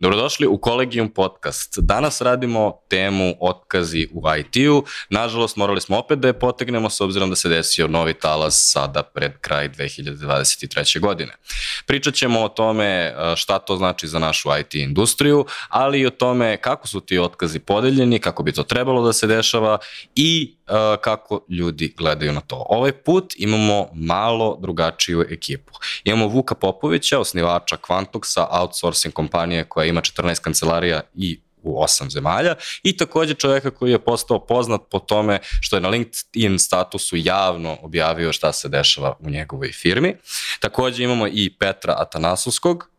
Dobrodošli u Kolegium podcast. Danas radimo temu otkazi u IT-u. Nažalost, morali smo opet da je potegnemo s obzirom da se desio novi talas sada pred kraj 2023. godine. Pričat ćemo o tome e, šta to znači za našu IT industriju, ali i o tome kako su ti otkazi podeljeni, kako bi to trebalo da se dešava i uh, kako ljudi gledaju na to. Ovaj put imamo malo drugačiju ekipu. Imamo Vuka Popovića, osnivača Quantoxa, outsourcing kompanije koja ima 14 kancelarija i u osam zemalja i takođe čoveka koji je postao poznat po tome što je na LinkedIn statusu javno objavio šta se dešava u njegovoj firmi. Takođe imamo i Petra Atanasovskog,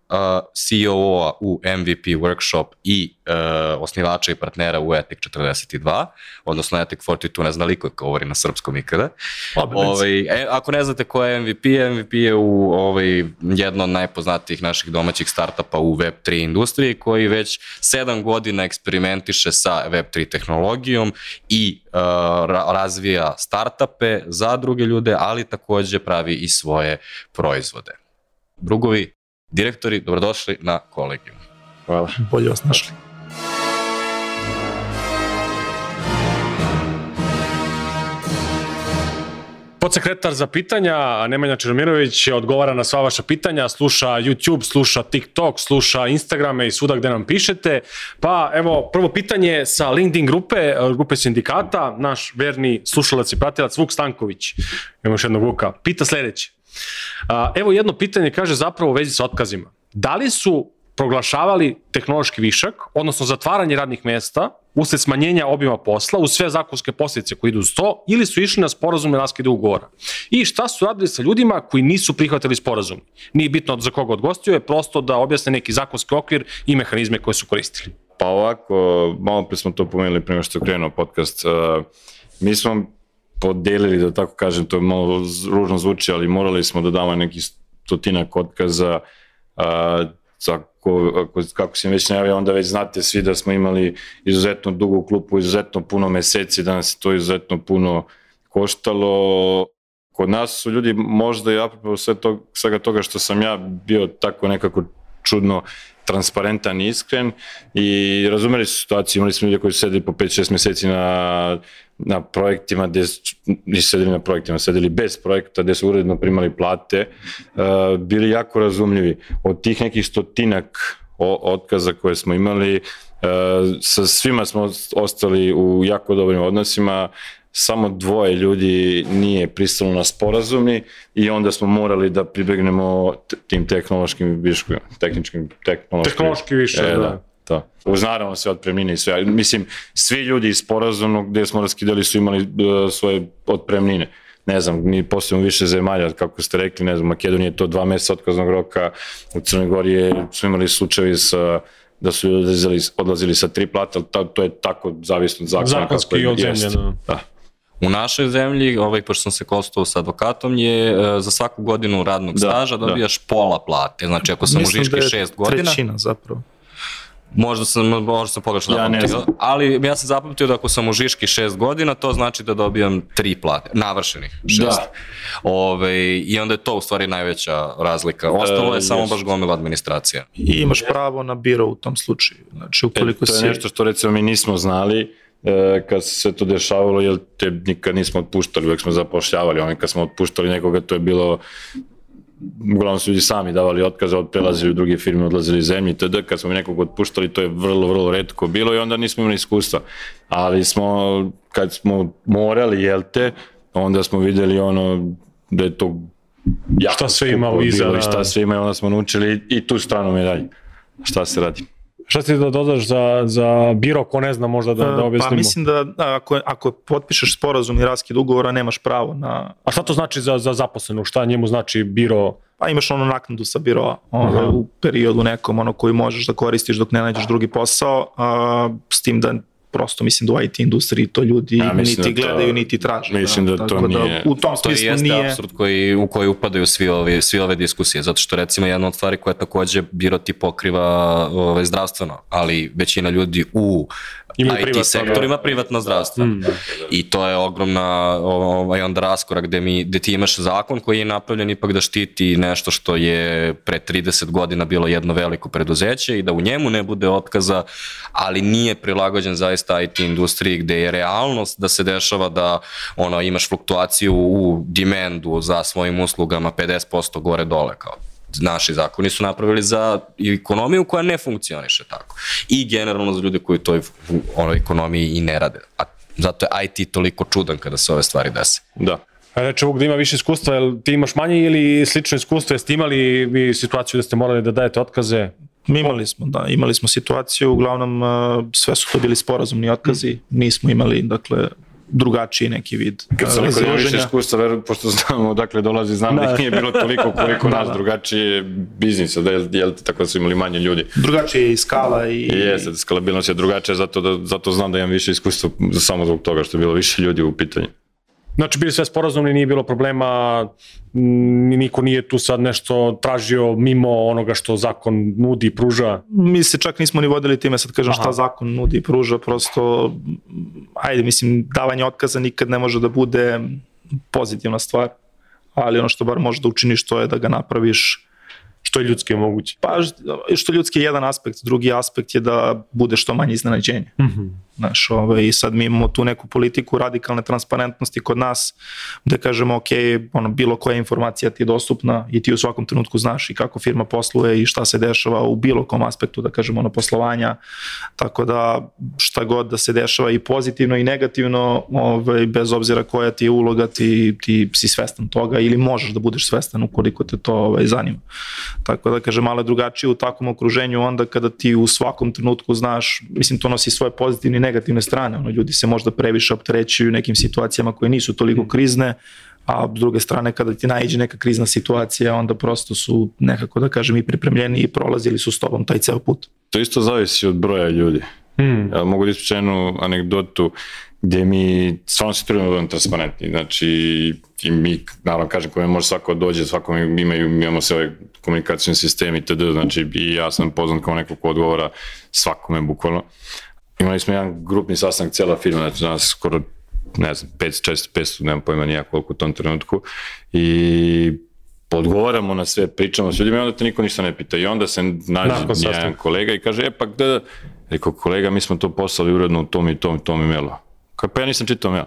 CEO-a u MVP Workshop i uh, osnivača i partnera u Ethic 42, odnosno Ethic 42, ne zna liko govori na srpskom ikada. Ovaj, e, ako ne znate ko je MVP, MVP je u ovaj, jedno od najpoznatijih naših domaćih startupa u Web3 industriji, koji već sedam godina eksperimentiše sa Web3 tehnologijom i uh, razvija startupe za druge ljude, ali takođe pravi i svoje proizvode. Drugovi, Direktori, dobrodošli na kolegijum. Hvala. Bolje vas našli. Podsekretar za pitanja, Nemanja Čermirović, odgovara na sva vaša pitanja, sluša YouTube, sluša TikTok, sluša Instagrame i svuda gde nam pišete. Pa evo, prvo pitanje sa LinkedIn grupe, grupe sindikata, naš verni slušalac i pratilac Vuk Stanković, imamo još jednog Vuka, pita sledeće. Evo jedno pitanje kaže zapravo u vezi sa otkazima. Da li su proglašavali tehnološki višak, odnosno zatvaranje radnih mesta usled smanjenja obima posla uz sve zakonske posljedice koje idu uz to ili su išli na sporazume raskide ugovora. I šta su radili sa ljudima koji nisu prihvatili sporazum? Nije bitno za koga odgostio, je prosto da objasne neki zakonski okvir i mehanizme koje su koristili. Pa ovako, malo pre smo to pomenuli prema što je krenuo podcast. Mi smo podelili, da tako kažem, to je malo ružno zvuči, ali morali smo da damo neki stotinak otkaza, a, ako, ako, kako se već najavio, onda već znate svi da smo imali izuzetno dugu klupu, izuzetno puno meseci, da nas je to izuzetno puno koštalo. Kod nas su ljudi možda i apropo sve to, svega toga što sam ja bio tako nekako čudno transparentan i iskren i razumeli su situaciju, imali smo ljudi koji su sedeli po 5-6 meseci na, na projektima, gde nisu sedeli na projektima, sedeli bez projekta, gde su uredno primali plate, uh, bili jako razumljivi. Od tih nekih stotinak otkaza koje smo imali, uh, sa svima smo ostali u jako dobrim odnosima, samo dvoje ljudi nije pristalo na sporazumi i onda smo morali da pribegnemo tim tehnološkim viškovima, tehničkim tehnološkim. Tehnološki više, e, da. da. To. Uz naravno sve otpremnine i sve. Mislim, svi ljudi iz sporazumnog gde smo raskidali su imali uh, svoje otpremnine. Ne znam, mi posebno više zemalja, kako ste rekli, ne znam, Makedonije je to dva meseca otkaznog roka, u Crnoj Gori je, su imali slučajevi sa da su odlazili, odlazili sa tri plata, ali to je tako zavisno od zakona. Zakonski i od zemlje, da. da. U našoj zemlji, ovaj, pošto sam se kostao sa advokatom, je e, za svaku godinu radnog da, staža da. dobijaš da. pola plate. Znači, ako sam Mislim u Žiški da šest godina... trećina zapravo. Možda sam, možda sam pogrešno ja zapamtio, ali ja sam zapamtio da ako sam u Žiški šest godina, to znači da dobijam tri plate, navršenih šest. Da. Ove, I onda je to u stvari najveća razlika. Ostalo je e, samo baš gomila administracija. I imaš pravo na biro u tom slučaju. Znači, ukoliko e, to je si... nešto što recimo mi nismo znali, e, kad se to dešavalo, jer te nikad nismo otpuštali, uvek smo zapošljavali, oni kad smo otpuštali nekoga, to je bilo uglavnom su ljudi sami davali otkaze, prelazili u druge firme, odlazili iz zemlje, td. Kad smo nekog otpuštali, to je vrlo, vrlo redko bilo i onda nismo imali iskustva. Ali smo, kad smo morali, jel te, onda smo videli ono da je to jako šta sve ima iza. Bilo, šta sve ima, onda smo naučili i tu stranu medalje. Šta se radi? Šta ti da dodaš za, za biro, ko ne zna možda da, da pa objasnimo? Pa mislim da, da ako, ako potpišeš sporazum i raskid ugovora, nemaš pravo na... A šta to znači za, za zaposlenu? Šta njemu znači biro? Pa imaš ono naknadu sa biroa ono, u periodu nekom ono koji možeš da koristiš dok ne nađeš drugi posao, a, s tim da prosto mislim da u IT industriji to ljudi ja, niti da to, gledaju niti traže. Mislim da, da to nije... Da, u tom to jeste nije... absurd koji, u koji upadaju svi, ovi, svi ove diskusije, zato što recimo jedna od stvari koja takođe biro ti pokriva ove, zdravstveno, ali većina ljudi u Ima IT privatno, sektor ima privatno zdravstvo. Mm. I to je ogromna ovaj, onda raskorak gde, mi, gde ti imaš zakon koji je napravljen ipak da štiti nešto što je pre 30 godina bilo jedno veliko preduzeće i da u njemu ne bude otkaza, ali nije prilagođen zaista IT industriji gde je realnost da se dešava da ono, imaš fluktuaciju u demandu za svojim uslugama 50% gore dole kao naši zakoni su napravili za ekonomiju koja ne funkcioniše tako. I generalno za ljude koji toj onoj ekonomiji i ne rade. A zato je IT toliko čudan kada se ove stvari dese. Da. Reče Vuk da ima više iskustva, jel ti imaš manje ili slično iskustvo, jeste imali vi situaciju da ste morali da dajete otkaze? Mi imali smo, da, imali smo situaciju, uglavnom sve su to bili sporazumni otkazi, nismo imali, dakle, drugačiji neki vid Kad sam rekao više iskustva, veru, pošto znamo odakle dolazi, znam da, da nije bilo toliko koliko da, nas, da. drugačije biznis, da je, jel, tako da su imali manje ljudi. Drugačije je i skala i... I jeste, skalabilnost je drugačija, zato, da, zato znam da imam više iskustva samo zbog toga što je bilo više ljudi u pitanju. Znači, bili sve sporazumni, nije bilo problema, niko nije tu sad nešto tražio mimo onoga što zakon nudi i pruža. Mi se čak nismo ni vodili time, sad kažem Aha. šta zakon nudi i pruža, prosto, ajde, mislim, davanje otkaza nikad ne može da bude pozitivna stvar, ali ono što bar može da učiniš to je da ga napraviš što je ljudski moguće. Pa što ljudski je jedan aspekt, drugi aspekt je da bude što manje iznenađenje. Mm -hmm. Znaš, ovaj, I sad mi imamo tu neku politiku radikalne transparentnosti kod nas, gde kažemo, ok, ono, bilo koja informacija ti je dostupna i ti u svakom trenutku znaš i kako firma posluje i šta se dešava u bilo kom aspektu, da kažemo, ono, poslovanja, tako da šta god da se dešava i pozitivno i negativno, ovaj, bez obzira koja ti je uloga, ti, ti si svestan toga ili možeš da budeš svestan ukoliko te to ovaj, zanima. Tako da, kažem, malo drugačije u takvom okruženju onda kada ti u svakom trenutku znaš, mislim, to nosi svoje pozitivne i negativne strane, ono, ljudi se možda previše opterećuju nekim situacijama koje nisu toliko krizne, a s druge strane kada ti najđe neka krizna situacija, onda prosto su nekako da kažem i pripremljeni i prolazili su s tobom taj ceo put. To isto zavisi od broja ljudi. Hmm. Ja mogu da ispričati jednu anegdotu gdje mi stvarno se trudimo da budemo transparentni. Znači, i mi, naravno kažem, kome može svako dođe, svako imaju, mi imamo sve ovaj komunikacijni sistem i td. Znači, i ja sam poznan kao neko ko odgovara svakome, bukvalno. Imali smo jedan grupni sastanak cijela firma, znači nas skoro, ne znam, 500, 600, 500, nemam pojma koliko u tom trenutku. I odgovaramo na sve, pričamo s ljudima i onda te niko ništa ne pita. I onda se nađe jedan kolega i kaže, e pa gde, rekao kolega, mi smo to poslali uredno u tom i tom i tom e-mailu. Kao, pa ja nisam čitao mail.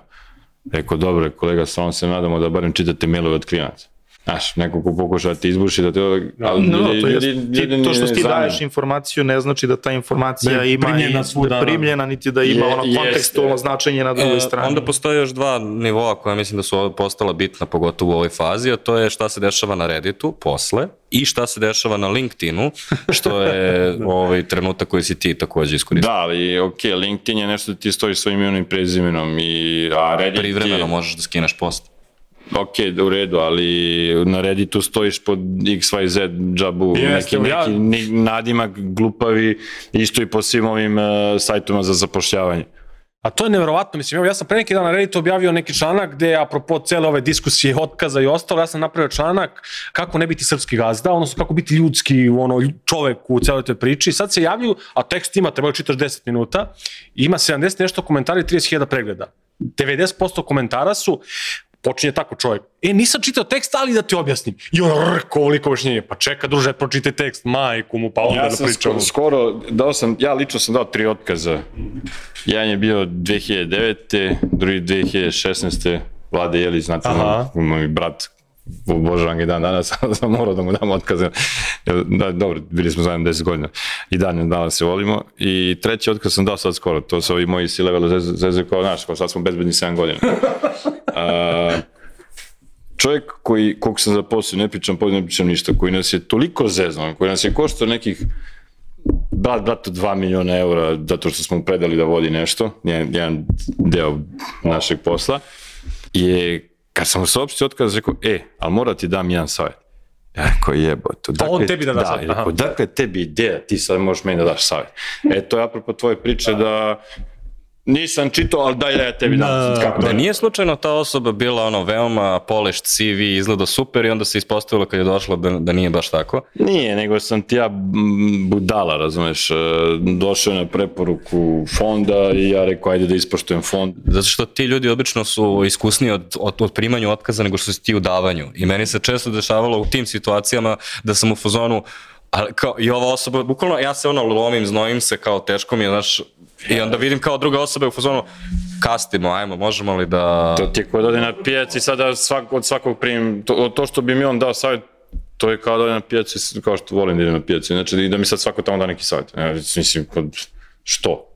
Rekao, dobro, kolega, samo se nadamo da barem čitate mailove od klijenaca. Znaš, neko ko pokuša da ti izbuši, da te... Ali, no, to, je, ti, to što ti daješ informaciju ne znači da ta informacija ne, ima primljena, i, svuda, da. primljena, niti da ima je, ono kontekstualno značenje na drugoj e, strani. Onda postoje još dva nivoa koja mislim da su postala bitna, pogotovo u ovoj fazi, a to je šta se dešava na Redditu posle i šta se dešava na LinkedInu, što je ovaj trenutak koji si ti takođe iskoristio. Da, ali ok, LinkedIn je nešto da ti stoji svojim imenom i prezimenom i a Reddit Privremeno je... možeš da skineš post ok, da u redu, ali na Redditu stojiš pod XYZ džabu, Jeste, neki, ja... neki nadimak glupavi, isto i po svim ovim uh, sajtovima za zapošljavanje. A to je nevjerovatno, mislim, evo ja sam pre neki dan na Redditu objavio neki članak gde, apropo cele ove diskusije, otkaza i ostalo, ja sam napravio članak kako ne biti srpski gazda, odnosno kako biti ljudski, ono, čovek u celoj toj priči. Sad se javljaju, a tekst ima, treba čitaš 10 minuta, ima 70 nešto komentara i 30.000 pregleda. 90% komentara su počinje tako čovjek. E, nisam čitao tekst, ali da ti objasnim. I on koliko objašnjenje. Pa čeka, druže, pročitaj tekst, majku mu, pa onda ja da pričamo. Skoro, skoro, dao sam, ja lično sam dao tri otkaza. Jedan je bio 2009. drugi 2016. Vlade Jelić, znate, moj brat obožavam ga i dan danas, sam morao da mu dam otkaz. Da, dobro, bili smo zajedno 10 godina i dan danas se volimo. I treći otkaz sam dao sad skoro, to su ovi moji C-level zezu kao naš, kao sad smo bezbedni 7 godina. A, čovjek koji, kog sam zaposlio, ne pričam povijek, ne pričam ništa, koji nas je toliko zeznan, koji nas je koštao nekih brat, bratu 2 miliona eura zato što smo mu predali da vodi nešto, jedan, jedan deo našeg posla, je Kad sam mu saopštio otkaz, rekao, e, ali mora ti dam jedan savjet. Ja rekao, jebote. Dakle, on tebi da da, da savjet. Rekao, dakle, tebi ideja, ti sad možeš meni da daš savjet. E, to je apropo tvoje priče da Nisam čitao, ali daj da ja tebi dam. Da, kako Da da nije slučajno ta osoba bila ono veoma polished CV, izgledao super i onda se ispostavilo kad je došlo da, da nije baš tako. Nije, nego sam ti ja mm, budala, razumeš, e, došao je na preporuku fonda i ja rekao ajde da ispoštujem fond. Zato što ti ljudi obično su iskusniji od, od, od primanju otkaza nego što si ti u davanju. I meni se često dešavalo u tim situacijama da sam u fazonu, ali kao, i ova osoba, bukvalno ja se ono lomim, znojim se, kao teško mi je, znaš, i onda vidim kao druga osoba je u fazonu, kastimo, ajmo, možemo li da... To ti je kao da ode na pijac i sada svak, od svakog primim, to, to što bi mi on dao savjet, to je kao da ode na pijac i kao što volim da idem na pijac, znači da mi sad svako tamo da neki savjet. Ja, mislim, kod, što?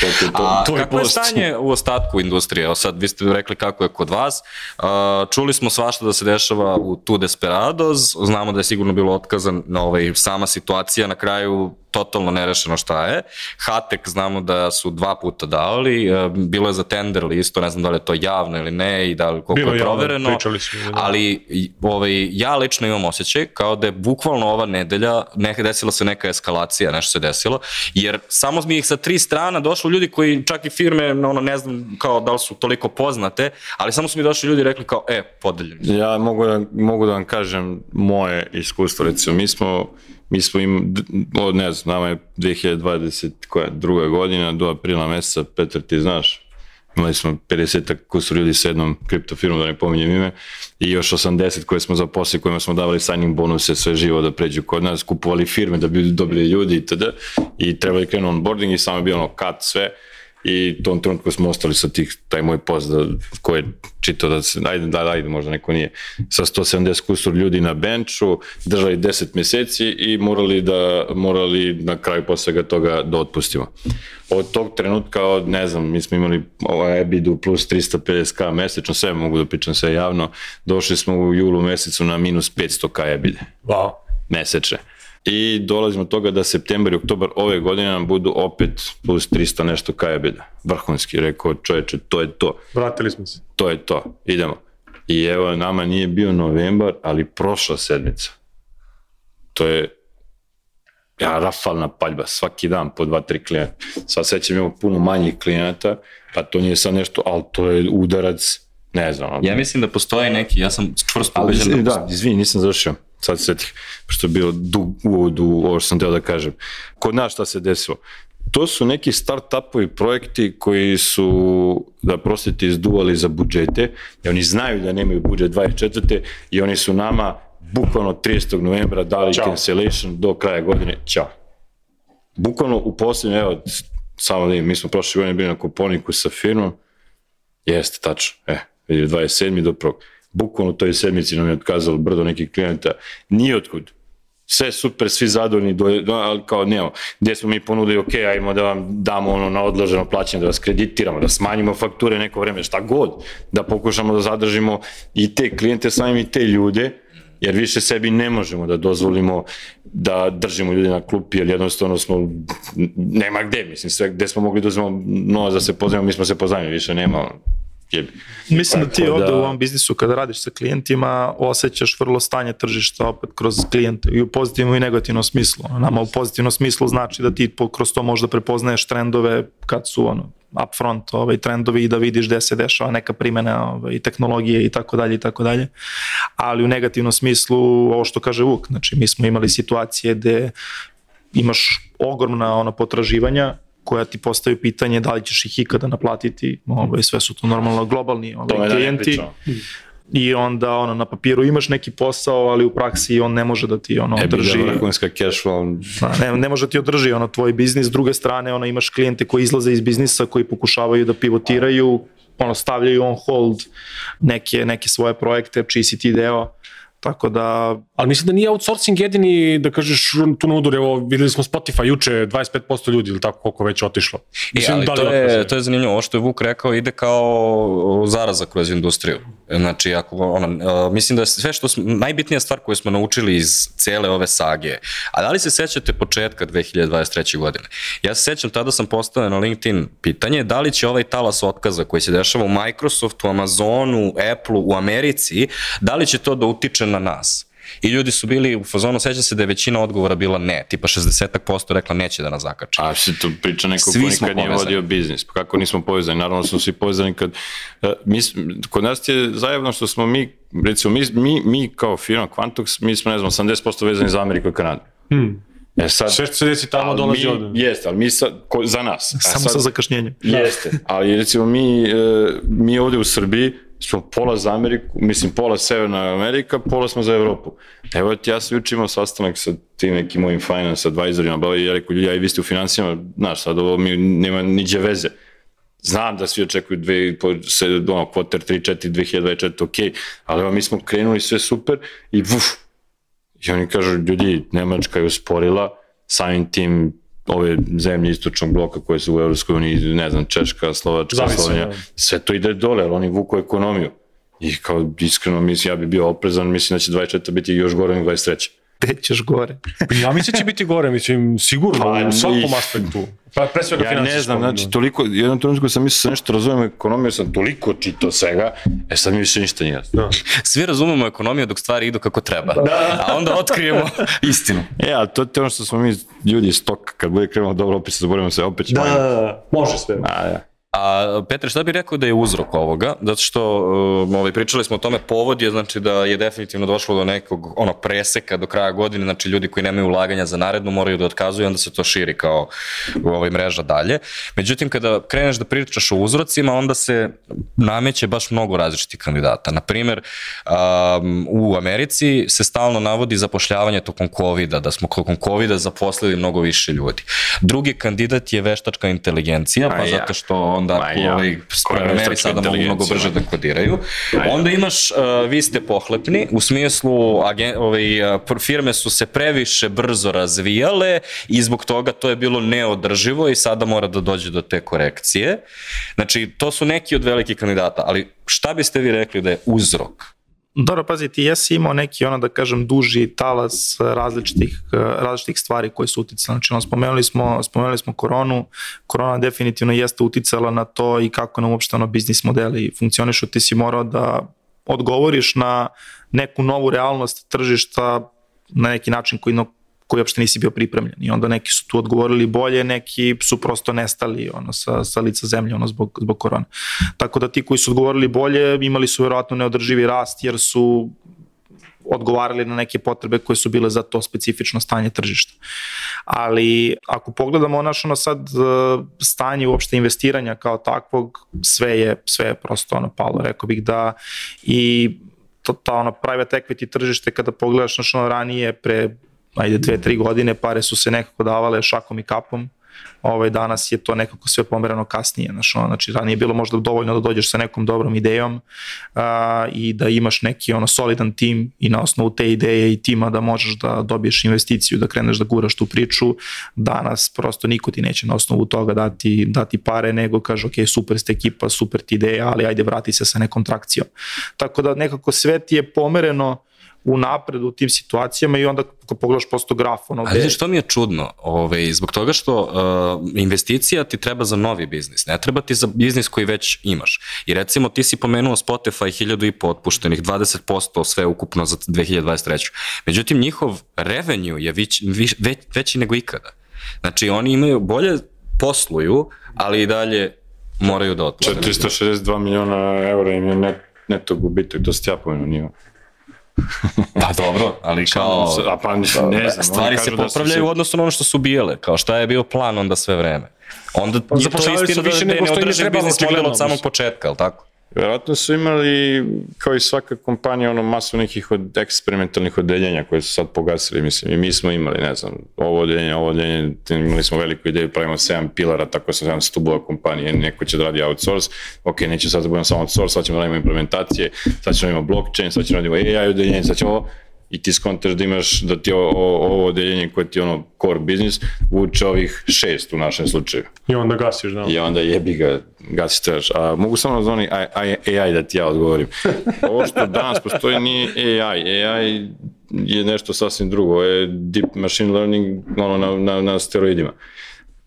To, to, to, A to kako je post. stanje u ostatku industrije? Evo sad, vi ste rekli kako je kod vas. A, čuli smo svašta da se dešava u Tu Desperados, znamo da je sigurno bilo otkazan na ovaj, sama situacija, na kraju totalno nerešeno šta je. Hatek znamo da su dva puta dali, e, bilo je za tender isto, ne znam da li je to javno ili ne i da li koliko Bilo je javno, provereno, pričali smo, da. ali ovaj, ja lično imam osjećaj kao da je bukvalno ova nedelja neka desila se neka eskalacija, nešto se desilo, jer samo mi ih sa tri strana došlo ljudi koji čak i firme, ono, ne znam kao da li su toliko poznate, ali samo su mi došli ljudi i rekli kao, e, podeljeni. Ja mogu da, mogu da vam kažem moje iskustvo, recimo, mi smo, mi smo im, od, ne znam, nama je 2020, koja, druga godina, do aprila meseca, Petar, ti znaš, imali smo 50 kusur ljudi sa jednom kriptofirmom, da ne pominjem ime, i još 80 koje smo zaposlili, kojima smo davali signing bonuse, sve živo da pređu kod nas, kupovali firme da bi dobili ljudi itd. I trebali krenu onboarding i samo je bio ono cut sve, i tom trenutku smo ostali sa tih, taj moj post da, ko je čitao da se, ajde, da, ajde, možda neko nije, sa 170 kusur ljudi na benču, držali 10 meseci i morali da, morali na kraju posle svega toga da otpustimo. Od tog trenutka, od, ne znam, mi smo imali ovaj EBID-u plus 350k mesečno, sve mogu da pričam sve javno, došli smo u julu mesecu na minus 500k EBID Wow. mesečne. I dolazimo do toga da septembar i oktobar ove godine nam budu opet plus 300 nešto kajabida. Vrhunski, rekao čoveče, to je to, Vratili smo se. to je to, idemo. I evo, nama nije bio novembar, ali prošla sedmica. To je ja, rafalna paljba, svaki dan po dva, tri klijenta. Sad sećam imamo puno manjih klijenata, pa to nije sad nešto, ali to je udarac, ne znam. Ja mislim da postoji neki, ja sam čvrsto Ali, ubeđen da, da, izvini, nisam završio. Sad se setih, pošto je bio dug uvod u ovo što sam teo da kažem. Kod nas šta se desilo? To su neki start-upovi projekti koji su, da prostite, izduvali za budžete, i oni znaju da nemaju budžet 24. i oni su nama bukvalno 30. novembra dali Ćao. cancellation do kraja godine. Ćao. Bukvalno u posljednju, evo, samo da im, mi smo prošle godine bili na kuponiku sa firmom, Jeste, tačno. E, vidi, 27. do prvog. Bukvalno u toj sedmici nam je otkazalo brdo nekih klijenta. Nijotkud. Sve super, svi zadovoljni, do, ali kao nemamo. Gdje smo mi ponudili, ok, ajmo da vam damo ono na odloženo plaćanje, da vas kreditiramo, da smanjimo fakture neko vreme, šta god, da pokušamo da zadržimo i te klijente, samim i te ljude, jer više sebi ne možemo da dozvolimo da držimo ljude na klupi, jer jednostavno smo, nema gde, mislim, sve gde smo mogli da uzmemo novac da se pozajmimo, mi smo se pozajmili, više nema, jebi. Mislim da ti Tako ovde da- u ovom biznisu kada radiš sa klijentima osjećaš vrlo stanje tržišta opet kroz klijente i u pozitivnom i negativnom smislu. Nama u pozitivnom smislu znači da ti kroz to možda prepoznaješ trendove kad su ono upfront ovaj trendovi i da vidiš gde se dešava neka primena ovaj tehnologije i tako dalje i tako dalje. Ali u negativnom smislu ovo što kaže Vuk, znači mi smo imali situacije gde imaš ogromna ona potraživanja koja ti postaju pitanje da li ćeš ih ikada naplatiti, ovaj, sve su to normalno globalni ovaj, da klijenti. i onda ono, na papiru imaš neki posao, ali u praksi on ne može da ti ono, E, održi, vrhunska cash flow, da, ne, ne može da ti održi ono, tvoj biznis, s druge strane ono, imaš klijente koji izlaze iz biznisa, koji pokušavaju da pivotiraju, ono, stavljaju on hold neke, neke svoje projekte, čiji si ti deo, tako da Ali mislim da nije outsourcing jedini, da kažeš, tu na udor, evo, videli smo Spotify juče, 25% ljudi ili tako koliko već otišlo. E, Mislim, ali da to, je, to je zanimljivo, ovo što je Vuk rekao ide kao zaraza kroz industriju. Znači, ako, ono, uh, mislim da je sve što smo, najbitnija stvar koju smo naučili iz cele ove sage, a da li se sećate početka 2023. godine? Ja se sećam, tada sam postavio na LinkedIn pitanje, da li će ovaj talas otkaza koji se dešava u Microsoftu, Amazonu, Apple-u, u Americi, da li će to da utiče na nas? I ljudi su bili u fazonu, seća se da je većina odgovora bila ne, tipa 60% rekla neće da nas zakače. A se tu priča neko Svi ko nikad nije povezani. vodio biznis. Pa kako nismo povezani? Naravno da smo svi povezani kad... Uh, mi, kod nas je zajebno što smo mi, recimo, mi, mi, mi kao firma Quantox, mi smo, ne znam, 80% vezani za Ameriku i Kanadu. E sad, Sve što se desi tamo dolazi mi, ovde. Jeste, ali mi sad, ko, za nas. A Samo sad- sa zakašnjenjem. Jeste, ali recimo mi, e, mi ovde u Srbiji smo pola za Ameriku, mislim pola Severna Amerika, pola smo za Evropu. Evo ti ja sam juče imao sastanak sa tim nekim mojim finance advisorima, ba, i ja rekao, ljudi, ja i vi ste u financijama, znaš, sad ovo mi nema niđe veze. Znam da svi očekuju dve, po, se, ono, quarter 3, 4, 2024, ok, ali evo mi smo krenuli sve super i vuf, I oni kažu, ljudi, Nemačka je usporila, samim tim ove zemlje istočnog bloka koje su u Evropskoj uniji, ne znam, Češka, Slovačka, Zavisi, Slovenija, da. sve to ide dole, ali oni vuku ekonomiju. I kao, iskreno, mislim, ja bi bio oprezan, mislim da će 24. biti još gore nego 23. Gde ćeš gore? Ja mislim da će biti gore, mislim, sigurno, Pa, u svakom i- aspektu. Pa, pre svega Ja ne znam, da. znači, toliko, u jednom trenutku sam mislio da nešto razumijem ekonomiju, sam toliko čitao svega, e sad mi više ništa nije. Da. Svi razumemo ekonomiju dok stvari idu kako treba, a onda otkrijemo istinu. E, ali to je ono što smo mi ljudi iz toka, kad bude krenulo dobro, opet se zaboravimo se, opet ćemo. Da, da, da, može sve. A, da. A Petre, šta bi rekao da je uzrok ovoga? Zato što um, ovaj, pričali smo o tome, povod je znači da je definitivno došlo do nekog onog preseka do kraja godine, znači ljudi koji nemaju ulaganja za narednu moraju da otkazuju, onda se to širi kao ovaj, mreža dalje. Međutim, kada kreneš da pričaš o uzrocima, onda se nameće baš mnogo različitih kandidata. Naprimer, um, u Americi se stalno navodi zapošljavanje tokom COVID-a, da smo tokom COVID-a zaposlili mnogo više ljudi. Drugi kandidat je veštačka inteligencija, pa zato što onda Ma ja. ovaj, programeri sada mogu mnogo brže da kodiraju. Onda imaš, uh, vi ste pohlepni, u smislu agen, ovaj, uh, firme su se previše brzo razvijale i zbog toga to je bilo neodrživo i sada mora da dođe do te korekcije. Znači, to su neki od velikih kandidata, ali šta biste vi rekli da je uzrok? Dobro, pazi, ti jesi imao neki, ono da kažem, duži talas različitih, različitih stvari koje su uticale. Znači, ono, spomenuli smo, spomenuli smo koronu, korona definitivno jeste uticala na to i kako nam uopšte ono biznis modeli funkcionišu. Ti si morao da odgovoriš na neku novu realnost tržišta na neki način koji, koji uopšte nisi bio pripremljen. I onda neki su tu odgovorili bolje, neki su prosto nestali ono, sa, sa lica zemlje ono, zbog, zbog korona. Tako da ti koji su odgovorili bolje imali su verovatno neodrživi rast jer su odgovarali na neke potrebe koje su bile za to specifično stanje tržišta. Ali ako pogledamo naš ono sad e, stanje uopšte investiranja kao takvog, sve je, sve je prosto ono palo. Rekao bih da i to, ta ono private equity tržište kada pogledaš znaš ono ranije pre ajde dve, tri godine pare su se nekako davale šakom i kapom ovaj, danas je to nekako sve pomerano kasnije. Znaš, ono, znači, ranije je bilo možda dovoljno da dođeš sa nekom dobrom idejom a, i da imaš neki ono solidan tim i na osnovu te ideje i tima da možeš da dobiješ investiciju, da kreneš da guraš tu priču. Danas prosto niko ti neće na osnovu toga dati, dati pare, nego kaže, ok, super ste ekipa, super ti ideja, ali ajde vrati se sa nekom trakcijom. Tako da nekako sve ti je pomereno u napred u tim situacijama i onda ako pogledaš posto graf, ono Ali znaš, što mi je čudno? Ove, zbog toga što uh, investicija ti treba za novi biznis, ne treba ti za biznis koji već imaš. I recimo ti si pomenuo Spotify hiljadu i po otpuštenih, 20% sve ukupno za 2023. Međutim, njihov revenue je vić, viš, već, veći nego ikada. Znači, oni imaju bolje posluju, ali i dalje moraju da otpušte. 462 miliona eura im je net, neto gubitak, to ste ja pomenuo, nije. Pa dobro, ali kao... A pa ne znam. stvari se da popravljaju u odnosu na ono što su bijele, kao šta je bio plan onda sve vreme. Onda je to zapošljavaju se istina da, više da je nego što im je neodrživ trebalo, biznis model od samog početka, ali tako? Verovatno su imali, kao i svaka kompanija, ono masu nekih od eksperimentalnih odeljenja koje su sad pogasili, mislim, i mi smo imali, ne znam, ovo odeljenje, ovo odeljenje, imali smo veliku ideju, pravimo 7 pilara, tako sa 7 stubova kompanije, neko će da radi outsource, ok, neće sad da budemo samo outsource, sad ćemo da radimo implementacije, sad ćemo da imamo blockchain, sad ćemo da radimo AI odeljenje, sad ćemo ovo, i ti skontaš da imaš, da ti ovo, ovo odeljenje koje ti je ono core business, vuče ovih šest u našem slučaju. I onda gasiš, da. I onda jebi ga, gasi trebaš. A mogu samo za oni AI, da ti ja odgovorim. Ovo što danas postoji nije AI. AI je nešto sasvim drugo. Je deep machine learning ono, na, na, na steroidima.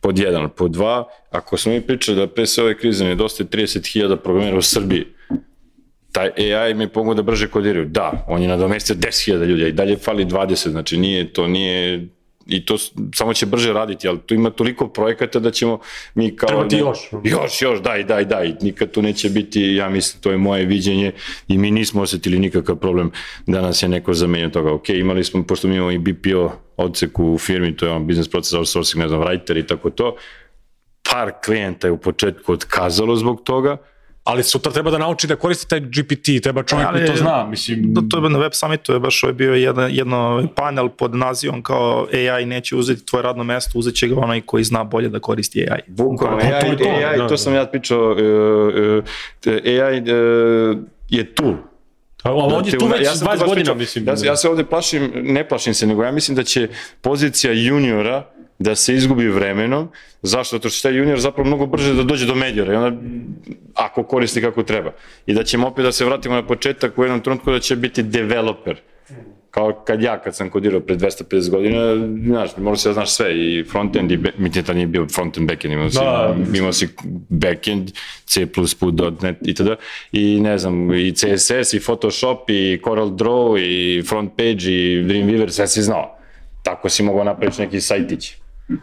Pod jedan. Pod dva, ako smo mi pričali da pre sve ove krize nedostaje 30.000 programera u Srbiji, taj AI mi pomogu da brže kodiraju. Da, on je nadomestio 10.000 ljudi, a i dalje fali 20, znači nije, to nije i to samo će brže raditi, ali tu ima toliko projekata da ćemo mi kao... Treba ti još. Još, još, daj, daj, daj. Nikad tu neće biti, ja mislim, to je moje viđenje i mi nismo osetili nikakav problem da nas je neko zamenio toga. Ok, imali smo, pošto mi imamo i BPO odsek u firmi, to je on business process outsourcing, ne znam, writer i tako to, par klijenta je u početku otkazalo zbog toga, Ali sutra treba da nauči da koristi taj GPT, treba čovjek koji to zna, mislim... Da, to je na web summitu, je baš ovo je bio jedan, jedno panel pod nazivom kao AI neće uzeti tvoje radno mesto, uzet će ga onaj koji zna bolje da koristi AI. Bukvalno, to AI, je to, AI, da, to da. sam ja pričao, uh, uh, AI uh, je tool. Ali on je tu već to 20 baš godina, mislim. Ja, se- ja se ovde plašim, ne plašim se, nego ja mislim da će pozicija juniora da se izgubi vremenom. Zašto? Zato što taj junior zapravo mnogo brže da dođe do medijora i onda ako koristi kako treba. I da ćemo opet da se vratimo na početak u jednom trenutku da će biti developer. Kao kad ja, kad sam kodirao pre 250 godina, znaš, morao si da znaš sve, i frontend, i back, mi tad nije bio frontend, backend, imao si, Da. imao si backend, C++, .NET itd. I ne znam, i CSS, i Photoshop, i Corel Draw, i front page, i Dreamweaver, sve si znao. Tako si mogao napraviti neki sajtić.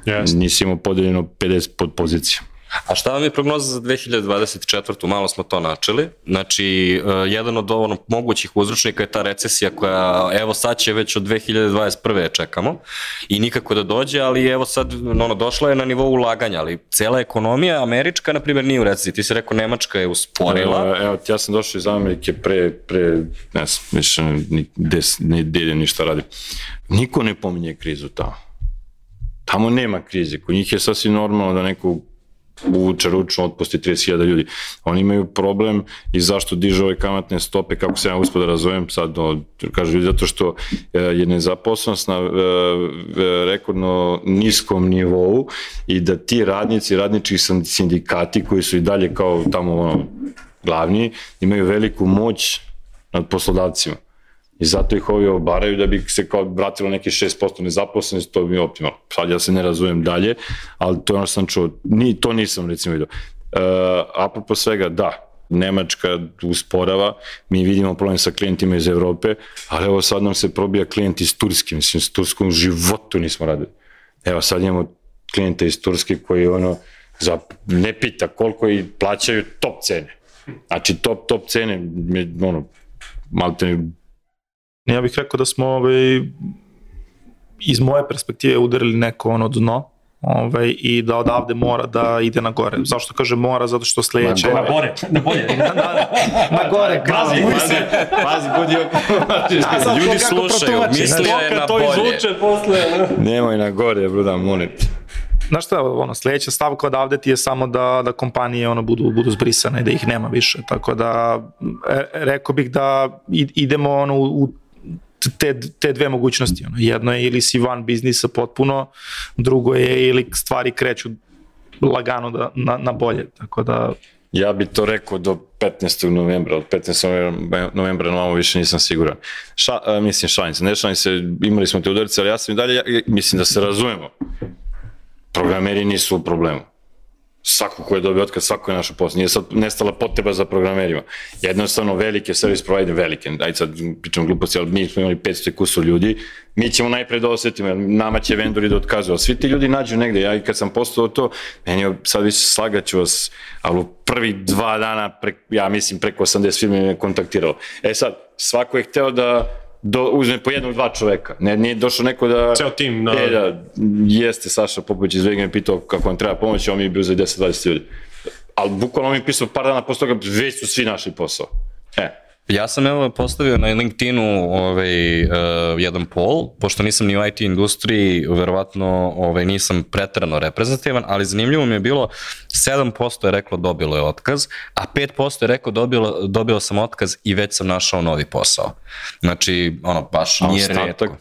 Jeste. Nisi imao podeljeno 50 pod pozicija. A šta vam je prognoza za 2024. Malo smo to načeli. Znači, uh, jedan od ono, mogućih uzročnika je ta recesija koja, evo sad će već od 2021. je čekamo i nikako da dođe, ali evo sad ono, došla je na nivou ulaganja, ali cela ekonomija američka, na primjer, nije u recesiji. Ti si rekao Nemačka je usporila. E, Evo, ja sam došao iz Amerike pre, pre ne znam, više ni, des, ni delje ništa radi. Niko ne pominje krizu tamo. Tamo nema krize. Kod njih je sasvim normalno da neko uvuče ručno otpusti 30.000 ljudi. Oni imaju problem i zašto diže ove kamatne stope, kako se ja uspio da razumem sad, no, kažu ljudi, zato što e, je nezaposlenost na e, e, rekordno niskom nivou i da ti radnici, radnički sindikati koji su i dalje kao tamo ono, glavni, imaju veliku moć nad poslodavcima. I zato ih ovi obaraju da bi se kao vratilo neki 6% nezaposlenosti, to bi mi optimalno. Sad ja se ne razumem dalje, ali to je ono što sam čuo. Ni, to nisam recimo vidio. Uh, apropo svega, da, Nemačka usporava, mi vidimo problem sa klijentima iz Evrope, ali evo sad nam se probija klijent iz Turske, mislim, s Turskom životu nismo radili. Evo sad imamo klijente iz Turske koji ono, za, ne pita koliko i plaćaju top cene. Znači top, top cene, ono, malte Ja bih rekao da smo ovaj, iz moje perspektive udarili neko ono dno ovaj, i da odavde mora da ide na gore. Zašto kaže mora? Zato što sledeće... Na Na gore, na bolje. na, na gore, Gazi, kao, gazi. Pazi, budi sad Ljudi slušaju, mislio je na bolje. posle. Nemoj na gore, bruda, molim te. Znaš šta, ono, sledeća stavka odavde ti je samo da, da kompanije ono, budu, budu zbrisane, da ih nema više. Tako da, e, rekao bih da idemo ono, u te, te dve mogućnosti. Ono. Jedno je ili si van biznisa potpuno, drugo je ili stvari kreću lagano da, na, na bolje. Tako da, Ja bi to rekao do 15. novembra, od 15. novembra- na više nisam siguran. Ša, a, mislim, šalim se, ne šalim se, imali smo te udarce, ali ja sam i dalje, ja, mislim da se razumemo. Programeri nisu u problemu. Svako ko je dobio otkaz, svako je našo posao. Nije sad nestala potreba za programerima. Jednostavno, velike service provider, velike, ajde sad pričam gluposti, ali mi smo imali 500 i kusur ljudi, mi ćemo najpre da osetimo, nama će vendori da otkazuju, ali svi ti ljudi nađu negde, ja i kad sam postao to, meni je, sad više slagaću vas, ali u prvi dva dana, pre, ja mislim preko 80 firme me kontaktiralo. E sad, svako je hteo da do, uzme po jednog, dva čoveka. Ne, nije došao neko da... Ceo tim, da. E, da, jeste Saša Popović iz Vega me pitao kako vam treba pomoć, a on mi je bio za 10-20 ljudi. Ali bukvalno on mi je pisao par dana posle toga, već su svi našli posao. E, Ja sam evo postavio na LinkedInu ovaj, uh, jedan poll, pošto nisam ni u IT industriji, verovatno ovaj, nisam pretrano reprezentativan, ali zanimljivo mi je bilo 7% je reklo dobilo je otkaz, a 5% je rekao dobilo, dobio sam otkaz i već sam našao novi posao. Znači, ono, baš A nije redko.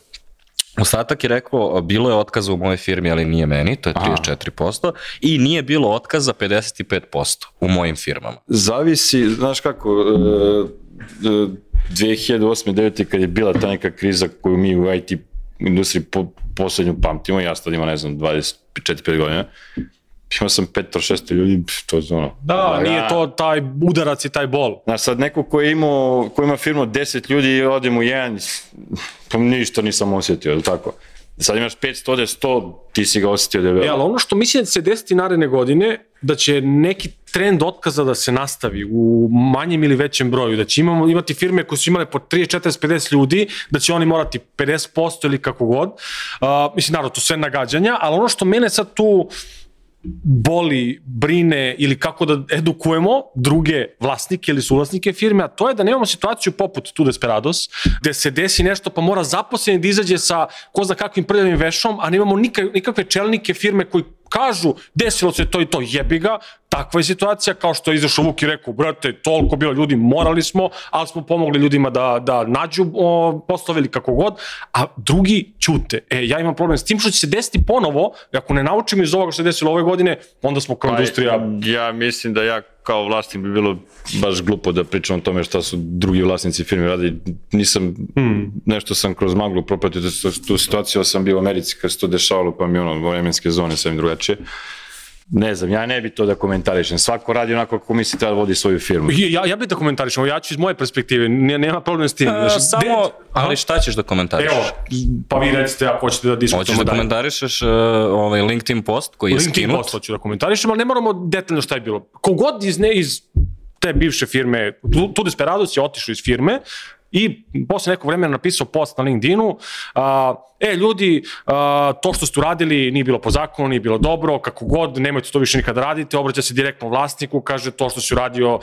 Ostatak je rekao, bilo je otkaza u mojoj firmi, ali nije meni, to je 34%, i nije bilo otkaza 55% u mojim firmama. zavisi, znaš kako, e, e, 2008. 9. kad je bila ta neka kriza koju mi u IT industriji po, poslednju pamtimo, ja sad imam, ne znam, 24-5 godina, imao sam petro, šesto ljudi, to je ono. Da, nije to taj udarac i taj bol. Znaš, sad neko ko, je imao, ko ima firmu od 10 ljudi i odem u jedan, pa ništa nisam osjetio, je li tako? Sad imaš 500, ode 100, ti si ga osjetio da je E, ali ono što mislim da će se desiti naredne godine, da će neki trend otkaza da se nastavi u manjem ili većem broju, da će imamo, imati firme koje su imale po 30, 40, 50 ljudi, da će oni morati 50% ili kako god. Uh, mislim, naravno, to sve nagađanja, ali ono što mene sad tu boli, brine ili kako da edukujemo druge vlasnike ili suvlasnike firme, a to je da nemamo situaciju poput Tu Desperados, gde se desi nešto pa mora zaposleni da izađe sa ko zna kakvim prljavim vešom, a nemamo nikakve, čelnike firme koji kažu desilo se to i to, jebi ga, takva je situacija, kao što je izašao Vuk i rekao, brate, toliko bilo ljudi, morali smo, ali smo pomogli ljudima da, da nađu o, poslove ili kako god, a drugi ćute. E, ja imam problem s tim što će se desiti ponovo, ako ne naučimo iz ovoga što se desilo ove godine, onda smo kao industrija... Ja mislim da ja kao vlasnik bi bilo baš glupo da pričam o tome šta su drugi vlasnici firme radili. Nisam, hmm. nešto sam kroz maglu propratio tu, tu situaciju, sam bio u Americi kad se to dešavalo, pa mi ono, vremenske zone sam drugačije. Ne znam, ja ne bi to da komentarišem. Svako radi onako kako misli treba da vodi svoju firmu. Ja, ja bih da komentarišem, ja ću iz moje perspektive, ne, nema problem s tim. E, Znači, samo, de- ali šta ćeš da komentarišeš? Evo, pa vi recite ako hoćete da Hoćeš diskutujemo da dalje. komentarišeš uh, ovaj LinkedIn post koji je LinkedIn skinut? post hoću da komentarišem, ali ne moramo detaljno šta je bilo. Kogod iz, ne, iz te bivše firme, Tu- Tu Desperados je otišao iz firme i posle nekog vremena napisao post na LinkedInu, a, e ljudi, to što ste uradili nije bilo po zakonu, nije bilo dobro, kako god, nemojte to više nikada radite, obraća se direktno vlasniku, kaže to što si uradio,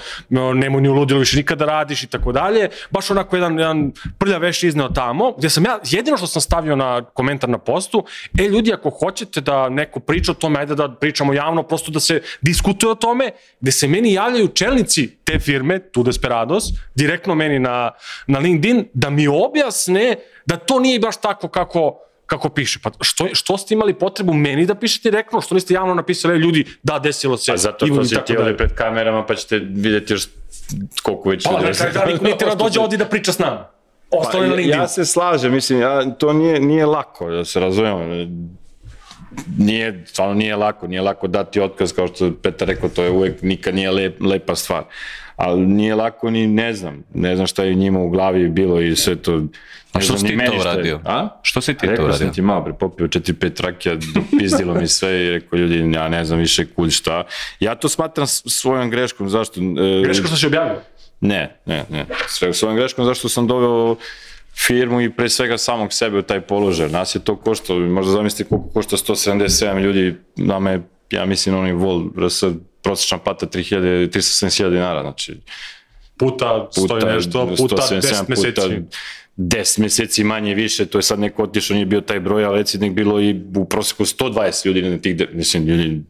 nemoj ni u ludilu više nikada radiš i tako dalje. Baš onako jedan, jedan prlja veš izneo tamo, gde sam ja, jedino što sam stavio na komentar na postu, e ljudi, ako hoćete da neko priča o tome, ajde da pričamo javno, prosto da se diskutuje o tome, gde se meni javljaju čelnici te firme, Tu Desperados, direktno meni na, na LinkedIn, da mi objasne da to nije baš tako kako kako piše. Pa što, što ste imali potrebu meni da pišete direktno? Što niste javno napisali, "E, ljudi, da, desilo se. A zato što tako ti dalje." ovdje pred kamerama pa ćete vidjeti još koliko već... Pa, ljudi na kraju dana niko nije tera dođe ovdje da priča s nama. Pa, LinkedIn. ja se slažem, mislim, ja, to nije, nije lako, da se razumemo. Nije, stvarno nije lako, nije lako dati otkaz, kao što Petar rekao, to je uvek, nikad nije lep, lepa stvar. Ali nije lako ni, ne znam, ne znam šta je njima u glavi bilo i sve to. A što si ti to uradio? A? Što si ti to Rekao uradio? sam ti malo, pre popio 4-5 rakija, dopizdilo mi sve i rekao ljudi, ja ne znam više kud šta. Ja to smatram svojom greškom, zašto? E, Greško što si objavio. ne, ne, ne. Sve svojom greškom zašto sam doveo firmu i pre svega samog sebe u taj položaj. Nas je to koštalo, možda zamislite koliko košta 177 ljudi, nama je, ja mislim, onaj vol, RS, prosječna plata 3000, 370.000 dinara, znači Puta, stoji nešto, puta 10 meseci. Puta 10 meseci manje više, to je sad neko otišao, nije bio taj broj, ali recimo bilo i u prosjeku 120 ljudi na tih, mislim, ljudi,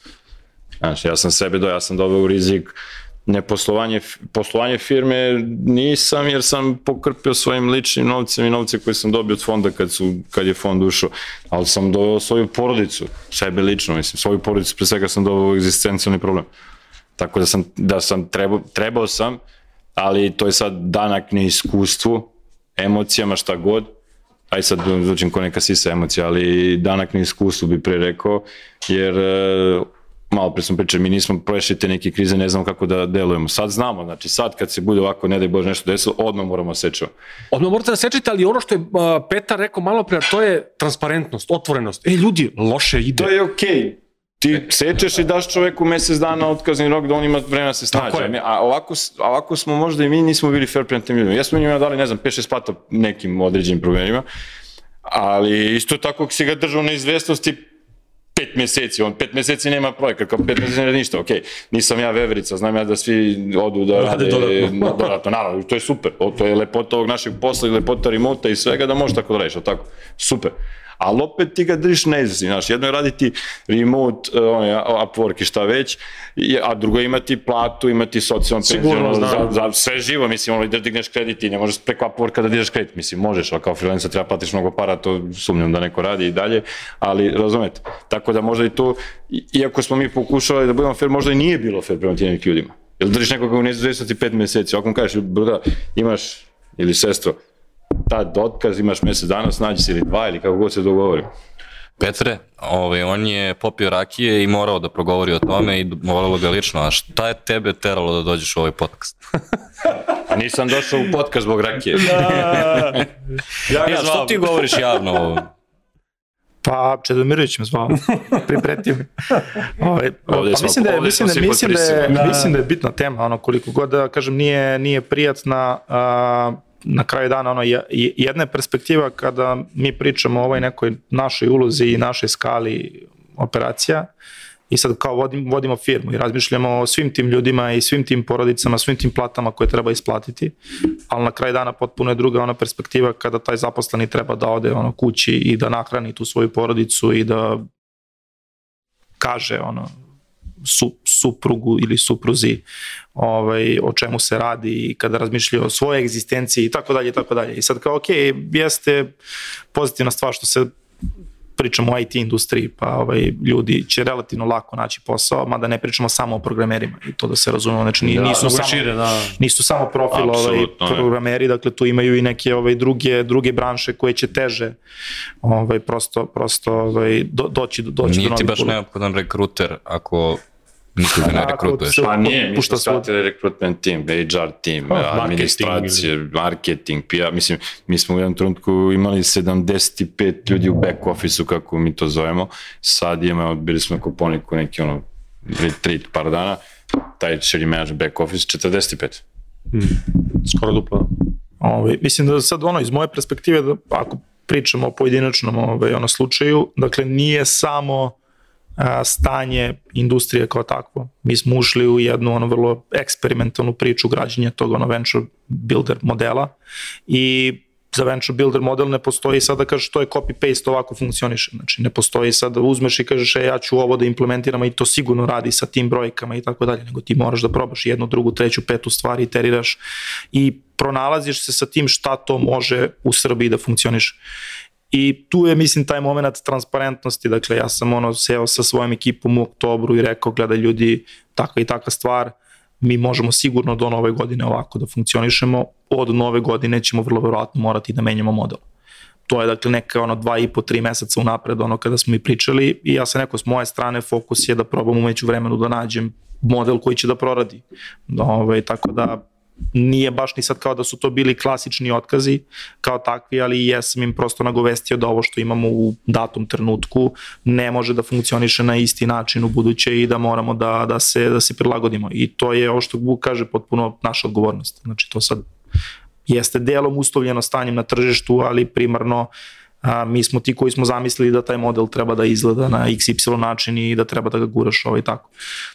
Znaš, ja sam sebe do, ja sam doveo u rizik neposlovanje, poslovanje firme nisam jer sam pokrpio svojim ličnim novcem i novce koje sam dobio od fonda kad, su, kad je fond ušao, ali sam doveo svoju porodicu, sebe lično, mislim, svoju porodicu pre svega sam doveo egzistencijalni problem. Tako da sam, da sam trebao, trebao sam, ali to je sad danak neiskustvu, emocijama, šta god, aj sad zvučim ko neka sisa emocija, ali danak neiskustvu bi pre rekao, jer malo pre smo pričali, mi nismo prešli te neke krize, ne znamo kako da delujemo. Sad znamo, znači sad kad se bude ovako, ne daj Bože nešto desilo, odmah moramo sečemo. Odmah morate da sečete, ali ono što je uh, Petar rekao malo pre, to je transparentnost, otvorenost. E, ljudi, loše ide. To je okej. Okay. Ti sečeš i daš čoveku mesec dana otkazni rok da on ima vremena da se Tako snađe. je. A ovako, ovako smo možda i mi nismo bili fair prema tim ljudima. Jesmo njima dali, ne znam, 5-6 plata nekim određenim problemima, ali isto tako si ga držao na izvestnosti pet meseci, on pet meseci nema projekat, kao pet meseci nema ništa, okej, nisam ja veverica, znam ja da svi odu da rade, dodatno. dodatno, naravno, to je super, o, to je lepota ovog našeg posla i lepota remota i svega da možeš tako da radiš, tako, super. Ali opet ti ga držiš na izvesti, znaš, jedno je raditi remote, uh, onaj, Upwork i šta već, a drugo je imati platu, imati socijalno Sigurno, penziono, znam. za, za sve živo, mislim, ono, da digneš kredit i ne možeš preko Upworka da dižeš kredit, mislim, možeš, ali kao freelancer treba platiš mnogo para, to sumnjam da neko radi i dalje, ali razumete, tako da možda i to, iako smo mi pokušali da budemo fair, možda i nije bilo fair prema tim nekim ljudima. Jel držiš nekoga u neizvestnosti pet meseci, ako mu kažeš, brda, imaš, ili sestro, tad otkaz, imaš mesec dana, snađi se ili dva, ili kako god se dogovori. Petre, ovaj, on je popio rakije i morao da progovori o tome i volelo ga lično, a šta je tebe teralo da dođeš u ovaj podcast? A nisam došao u podcast zbog rakije. ja, ja što ti govoriš javno o Pa, Čedomirović me zvao, pripretio mi. Ovaj, pa smo- mislim da je, mislim da, svi mislim da, je, mislim da je bitna tema, ono, koliko god da, kažem, nije, nije prijatna, a, na kraju dana, ono, je- je- jedna je perspektiva kada mi pričamo o ovoj nekoj našoj ulozi i našoj skali operacija, i sad kao vodim, vodimo firmu i razmišljamo o svim tim ljudima i svim tim porodicama, svim tim platama koje treba isplatiti, ali na kraju dana potpuno je druga ona perspektiva kada taj zaposleni treba da ode ono kući i da nahrani tu svoju porodicu i da kaže ono su, suprugu ili supruzi ovaj, o čemu se radi i kada razmišljaju o svojoj egzistenciji i tako dalje i tako dalje. I sad kao, ok, jeste pozitivna stvar što se pričamo o IT industriji, pa ovaj, ljudi će relativno lako naći posao, mada ne pričamo samo o programerima i to da se razumemo, znači ni, Da, nisu, Mnogo samo, šire, da. nisu samo profil ovaj, programeri, dakle tu imaju i neke ovaj, druge, druge branše koje će teže ovaj, prosto, prosto ovaj, do, doći, do, doći Nije do ti novih baš poruka. neophodan rekruter ako nikoga ne Ako rekrutuješ. Pa nije, mi pušta smo shvatili rekrutment tim, HR tim, Oh, marketing administracije, marketing, PR, mislim, mi smo u jednom trenutku imali 75 ljudi u back office-u, kako mi to zovemo, sad imamo, bili smo na Koponiku neki ono, retreat par dana, taj širi manager back office, 45. Skoro duplo. Ovaj, mislim da sad ono iz moje perspektive da ako pričamo o pojedinačnom ovaj, ono slučaju, dakle nije samo stanje industrije kao takvo. Mi smo ušli u jednu ono vrlo eksperimentalnu priču građenja tog ono venture builder modela i za venture builder model ne postoji sad da kažeš to je copy-paste ovako funkcioniše. Znači ne postoji sad da uzmeš i kažeš e, ja ću ovo da implementiram i to sigurno radi sa tim brojkama i tako dalje, nego ti moraš da probaš jednu, drugu, treću, petu stvari, iteriraš i pronalaziš se sa tim šta to može u Srbiji da funkcioniše. I tu je, mislim, taj moment transparentnosti, dakle, ja sam ono seo sa svojom ekipom u oktobru i rekao, gledaj ljudi, takva i takva stvar, mi možemo sigurno do nove godine ovako da funkcionišemo, od nove godine ćemo vrlo verovatno morati da menjamo model. To je dakle neka ono dva i po, tri meseca unapred ono kada smo mi pričali i ja sam rekao s moje strane fokus je da probam umeđu vremenu da nađem model koji će da proradi. Da, ovaj, tako da nije baš ni sad kao da su to bili klasični otkazi kao takvi, ali jesam im prosto nagovestio da ovo što imamo u datom trenutku ne može da funkcioniše na isti način u buduće i da moramo da, da, se, da se prilagodimo. I to je ovo što Buk kaže potpuno naša odgovornost. Znači to sad jeste delom uslovljeno stanjem na tržištu, ali primarno a, mi smo ti koji smo zamislili da taj model treba da izgleda na XY način i da treba da ga guraš ovaj tako.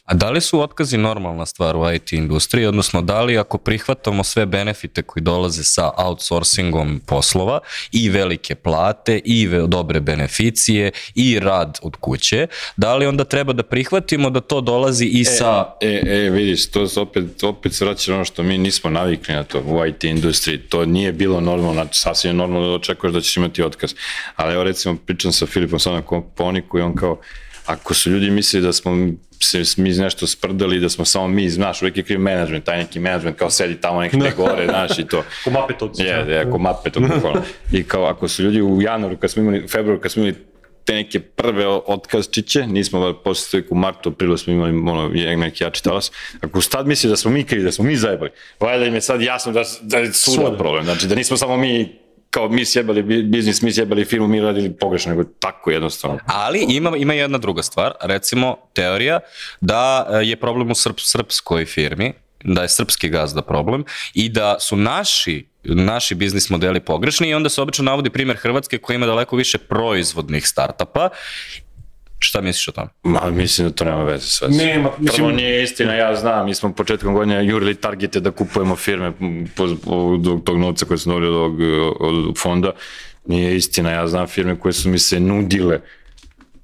A da li su otkazi normalna stvar u IT industriji, odnosno da li ako prihvatamo sve benefite koji dolaze sa outsourcingom poslova i velike plate i ve- dobre beneficije i rad od kuće, da li onda treba da prihvatimo da to dolazi i sa... E, e, vidiš, to se opet, opet se vraća ono što mi nismo navikli na to u IT industriji. To nije bilo normalno, znači sasvim je normalno da očekuješ da ćeš imati otkaz. Ali evo recimo pričam sa Filipom sad na Komponiku i on kao, ako su ljudi mislili da smo se mi nešto sprdali, da smo samo mi, znaš, uvijek je kriv management, taj neki management kao sedi tamo nekde gore, znaš, i to. Ko mapetovci. Je, je, ako mape to bukvalno. I kao, ako su ljudi u januaru, kad smo imali, u februaru, kad smo imali te neke prve otkazčiće, nismo posle u martu, aprilu smo imali ono, neki jači talas, ako su tad misli da smo mi krivi, da smo mi zajebali, valjda im je sad jasno da, da je Svuda. problem, znači da nismo samo mi kao mi sjebali bi- biznis, mi sjebali firmu, mi radili pogrešno, nego tako jednostavno. Ali ima, ima jedna druga stvar, recimo teorija da e, je problem u srp, srpskoj firmi, da je srpski gazda problem i da su naši naši biznis modeli pogrešni i onda se obično navodi primjer Hrvatske koja ima daleko više proizvodnih startapa. Šta misliš o tome? Ma, mislim da to nema veze sve. Nema, Prvo mislim- nije istina, ja znam, mi smo početkom godine jurili targete da kupujemo firme po, po, od tog novca koje smo dobili od, ovog, od fonda. Nije istina, ja znam firme koje su mi se nudile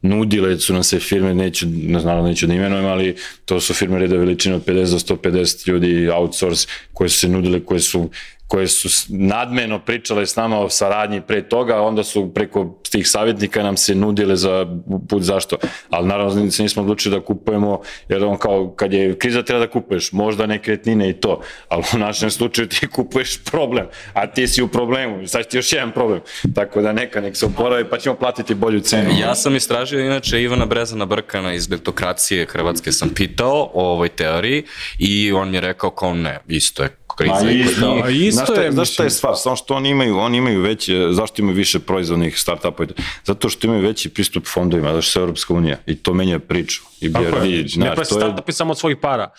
nudile su nam se firme, neću, ne znam, neću da imenujem, ali to su firme reda veličine od 50 do 150 ljudi, outsource, koje su se nudile, koje su koje su nadmeno pričale s nama o saradnji pre toga, onda su preko tih savjetnika nam se nudile za put zašto. Ali naravno se nismo odlučili da kupujemo, jer on kao kad je kriza treba da kupuješ, možda nekretnine i to, ali u našem slučaju ti kupuješ problem, a ti si u problemu, sad ti još jedan problem. Tako da neka, nek se oporavi pa ćemo platiti bolju cenu. Ja sam istražio inače Ivana Brezana Brkana iz Betokracije Hrvatske sam pitao o ovoj teoriji i on mi je rekao kao ne, isto je kriza kod isto. A isto znaš je, znaš šta je stvar, samo što oni imaju, oni imaju veće, zašto imaju više proizvodnih startupa? Zato što imaju veći pristup fondovima, zato što je Europska unija i to menja priču. I Tako BRD, je. znaš, ne pa je, startupi samo od svojih para.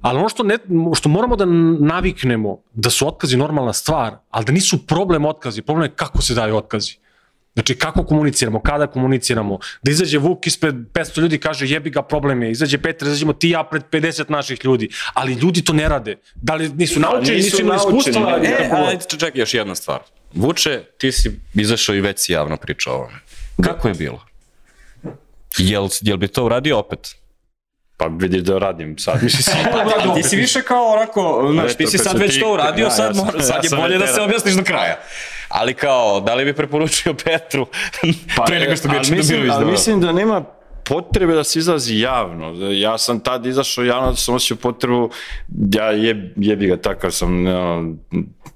Ali ono što, ne, što moramo da naviknemo, da su otkazi normalna stvar, ali da nisu problem otkazi, problem je kako se daju otkazi. Znači kako komuniciramo, kada komuniciramo, da izađe Vuk ispred 500 ljudi i kaže jebi ga problem je, izađe Petar, izađemo ti ja pred 50 naših ljudi, ali ljudi to ne rade. Da li nisu naučeni, nisu nisu imali iskustva. E, ajde, čekaj, još jedna stvar. Vuče, ti si izašao i već si javno pričao o ovome. Kako je bilo? Jel, jel bi to uradio opet? pa vidiš da radim sad. Pa, ti si više kao onako, znaš, ti si sad već to uradio, Da, sad, mora, sad je bolje da se objasniš do kraja. Ali kao, da li bi preporučio Petru pre nego što bi Pa, mislim, Mirović ali mislim da nema potrebe da se izlazi javno. Ja sam tad izašao javno da sam osjećao potrebu, ja je, jebi ga takav sam, no,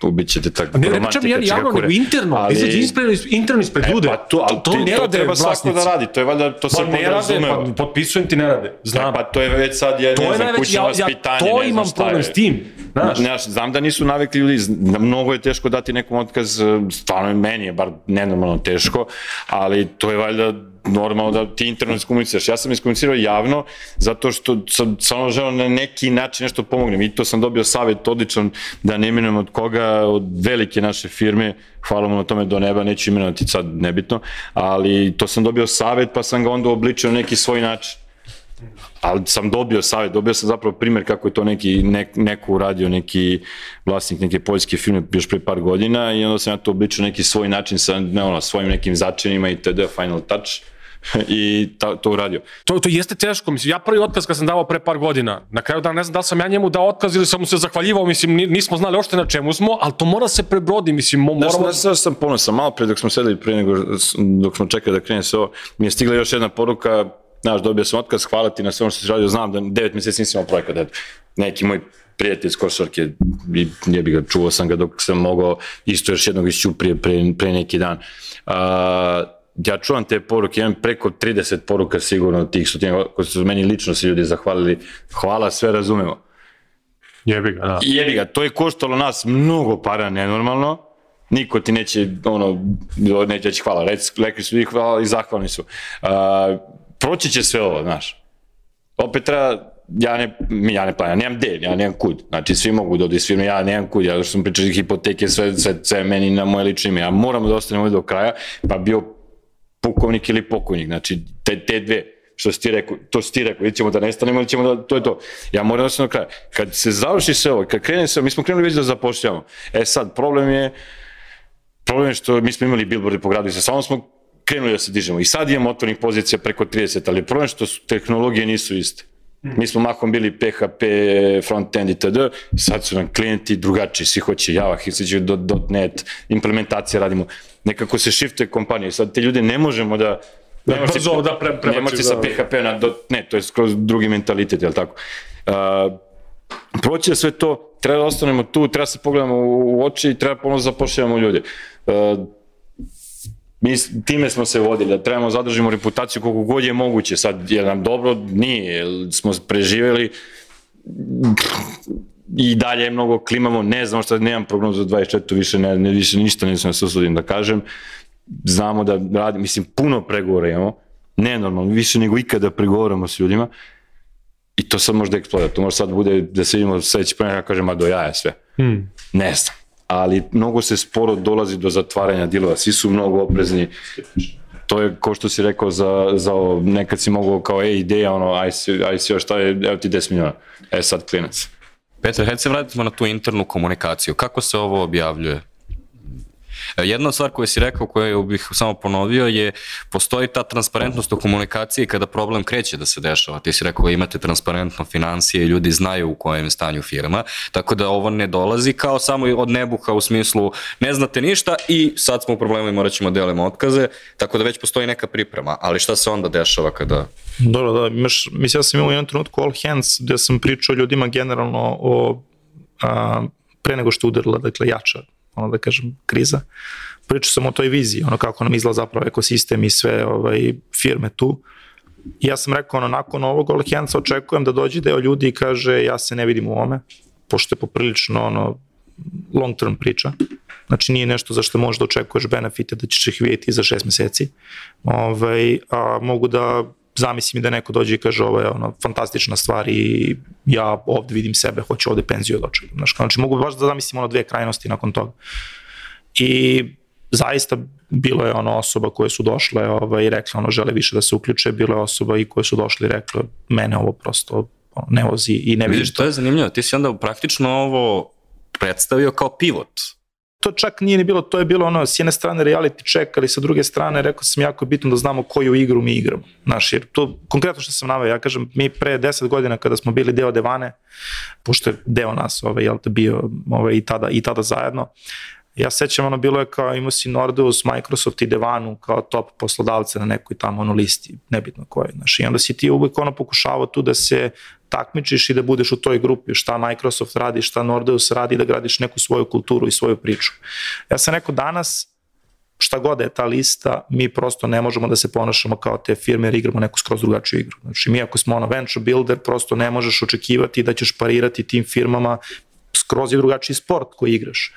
ubit ćete tako Ne, ne pričam ja javno, nego interno. Ali... Izađe interno, interno ispred ljude. Pa to, ali to, ti- ne to rade treba svako da radi, to je valjda, to se Pa ne rade, pa potpisujem ti ne rade. Znam. Pa to je već sad, ja to ne znam, kućno ja, ja vaspitanje, to imam problem s tim. Znaš, znam da nisu navikli ljudi, mnogo je teško dati nekom otkaz, e, stvarno meni je bar nenormalno teško, ali to je valjda normalno da ti interno iskomuniciraš. Ja sam iskomunicirao javno zato što sam samo želeo na neki način nešto pomognem i to sam dobio savjet odličan da ne imenujem od koga, od velike naše firme, hvala mu na tome do neba, neću imenovati sad nebitno, ali to sam dobio savjet pa sam ga onda obličio na neki svoj način ali sam dobio savjet, dobio sam zapravo primjer kako je to neki, nek, neko uradio, neki vlasnik neke poljske firme još pre par godina i onda sam ja to obličio neki svoj način sa ne, ono, svojim nekim začinima i td. Final touch i ta, to uradio. to, to jeste teško. Mislim, ja prvi otkaz kad sam davao pre par godina, na kraju dana ne znam da li sam ja njemu dao otkaz ili sam mu se zahvaljivao, mislim, ni- nismo znali ošte na čemu smo, ali to mora se prebrodi, mislim, mo- Znaš, moramo... znaš, znaš, sam ponosan, malo pre dok smo sedeli, pre nego, dok smo čekali da krene sve ovo, mi je stigla još jedna poruka, znaš, dobio sam otkaz, hvala ti na sve ono što si radio, znam da devet mjeseci nisam imao projekat, eto. neki moj prijatelj iz košarke, je bi ga, čuo sam ga dok sam mogao, isto još jednog iz Ćuprije pre, pre neki dan. A, ja čuvam te poruke, imam preko 30 poruka sigurno tih stotina, koji su meni lično se ljudi zahvalili, hvala, sve razumemo. Jebi ga, da. Jebi ga, to je koštalo nas mnogo para, nenormalno. Niko ti neće, ono, neće reći hvala, rekli su i hvala i zahvalni su. Uh, proći će sve ovo, znaš. Opet treba, ja ne, ja ne planim, ja nemam gde, ja nemam kud. Znači, svi mogu da odu iz firme, ja nemam kud, ja što sam pričali hipoteke, sve, sve, sve meni na moje lično ime. Ja moram da ostanem ovdje do kraja, pa bio pukovnik ili pokojnik, znači te, te dve što si ti rekao, to si ti rekao, ili ćemo da nestanemo, ili ćemo da, to je to. Ja moram da sam do kraja. Kad se završi sve ovo, kad krene sve, mi smo krenuli već da zapošljavamo. E sad, problem je, problem je što mi smo imali billboarde po gradu i sa samo smo krenuli da se dižemo. I sad imamo otvornih pozicija preko 30, ali je problem što su tehnologije nisu iste. Mi smo mahom bili PHP, frontend itd. I sad su nam klijenti drugačiji, svi hoće Java, do, .NET, implementacije radimo. Nekako se shifte kompanije. Sad te ljude ne možemo da Da, ne ti- da pre- ne možeš ti sa da. PHP na .NET, to je skroz drugi mentalitet, jel tako? Uh, proći je sve to, treba da ostanemo tu, treba se pogledamo u, u oči i treba ponovno zapošljavamo ljude. Uh, mi time smo se vodili, da trebamo zadržimo reputaciju koliko god je moguće. Sad, je nam dobro? Nije, smo preživjeli i dalje mnogo klimamo, ne znam šta, nemam prognozu za 24, više, ne, ne, više ništa nisam se usudim da kažem. Znamo da radi, mislim, puno pregovora imamo, nenormalno, više nego ikada pregovaramo s ljudima i to sad može da eksplodira, to može sad bude da se vidimo sledeći ponedjeljak, ja kažem, a do jaja sve. Hmm. Ne znam, ali mnogo se sporo dolazi do zatvaranja dilova, svi su mnogo oprezni. To je, ko što si rekao za, za ovo, nekad si mogao kao, ej, ideja, ono, aj si, aj si još, je, evo ti 10 miliona. E sad klinac. Petar, hajde se vratimo na tu internu komunikaciju. Kako se ovo objavljuje? Jedna stvar koju si rekao, koju bih samo ponovio je, postoji ta transparentnost u komunikaciji kada problem kreće da se dešava. Ti si rekao imate transparentno financije ljudi znaju u kojem stanju firma, tako da ovo ne dolazi kao samo od nebuha u smislu ne znate ništa i sad smo u problemu i morat ćemo da delimo otkaze, tako da već postoji neka priprema, ali šta se onda dešava kada... Dobro, da, imaš, mislim, ja sam imao jednom trenutku all hands gde sam pričao ljudima generalno o a, pre nego što udarila, dakle, jača, ono da kažem, kriza. Pričao sam o toj viziji, ono kako nam izgleda zapravo ekosistem i sve ovaj, firme tu. I ja sam rekao, ono, nakon ovog hands očekujem da dođe deo ljudi i kaže, ja se ne vidim u ome, pošto je poprilično ono, long term priča. Znači nije nešto za što možeš da očekuješ benefite da ćeš ih vidjeti za šest meseci. Ove, ovaj, a mogu da zamislim da neko dođe i kaže ovo je ono, fantastična stvar i ja ovde vidim sebe, hoću ovde penziju da očekam. Znači, znači mogu baš da zamislim ono dve krajnosti nakon toga. I zaista bilo je ono osoba koje su došle ovaj, i rekla ono žele više da se uključe, bilo je osoba i koje su došle i rekla mene ovo prosto ne vozi i ne Vidiš, to je zanimljivo, ti si onda praktično ovo predstavio kao pivot to čak nije ni bilo, to je bilo ono, s jedne strane reality check, ali sa druge strane rekao sam jako bitno da znamo koju igru mi igramo. Znaš, jer to, konkretno što sam naveo, ja kažem, mi pre 10 godina kada smo bili deo Devane, pošto je deo nas, ovaj, jel bio ovaj, i, tada, i tada zajedno, ja sećam ono bilo je kao imao si Nordeus, Microsoft i Devanu kao top poslodavce na nekoj tamo ono listi, nebitno koje, znaš, i onda si ti uvek ono pokušavao tu da se takmičiš i da budeš u toj grupi, šta Microsoft radi, šta Nordeus radi, da gradiš neku svoju kulturu i svoju priču. Ja sam rekao danas, šta god je ta lista, mi prosto ne možemo da se ponašamo kao te firme jer igramo neku skroz drugačiju igru. Znači mi ako smo ono venture builder, prosto ne možeš očekivati da ćeš parirati tim firmama skroz je drugačiji sport koji igraš.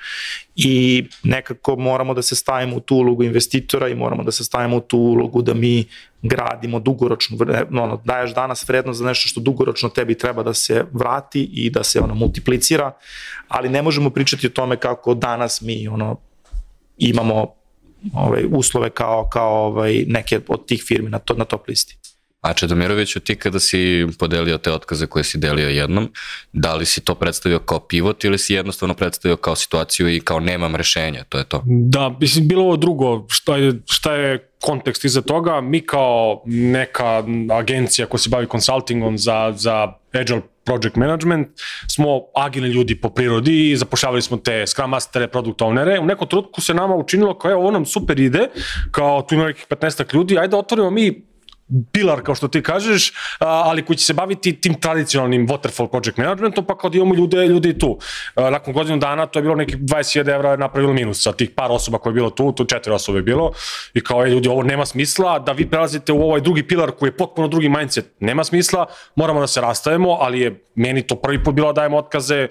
I nekako moramo da se stavimo u tu ulogu investitora i moramo da se stavimo u tu ulogu da mi gradimo dugoročno, ono, daješ danas vrednost za nešto što dugoročno tebi treba da se vrati i da se ono multiplicira, ali ne možemo pričati o tome kako danas mi ono imamo ovaj uslove kao kao ovaj neke od tih firmi na to na top listi. A Čedomiroviću, ti kada si podelio te otkaze koje si delio jednom, da li si to predstavio kao pivot ili si jednostavno predstavio kao situaciju i kao nemam rešenja, to je to? Da, mislim, bilo ovo drugo, šta je, šta je kontekst iza toga, mi kao neka agencija koja se bavi konsultingom za, za Agile project management, smo agilni ljudi po prirodi i zapošljavali smo te Scrum Mastere, Product Ownere. U nekom trenutku se nama učinilo kao, evo, ovo nam super ide, kao tu ima nekih 15 ljudi, ajde otvorimo mi pilar, kao što ti kažeš, ali koji će se baviti tim tradicionalnim waterfall project managementom, pa kao da imamo ljude, ljude tu. Nakon godinu dana to je bilo neki 20.000 evra napravilo minus sa tih par osoba koje je bilo tu, tu četiri osobe je bilo i kao je ljudi ovo nema smisla da vi prelazite u ovaj drugi pilar koji je potpuno drugi mindset, nema smisla, moramo da se rastavimo, ali je meni to prvi put bilo da dajemo otkaze,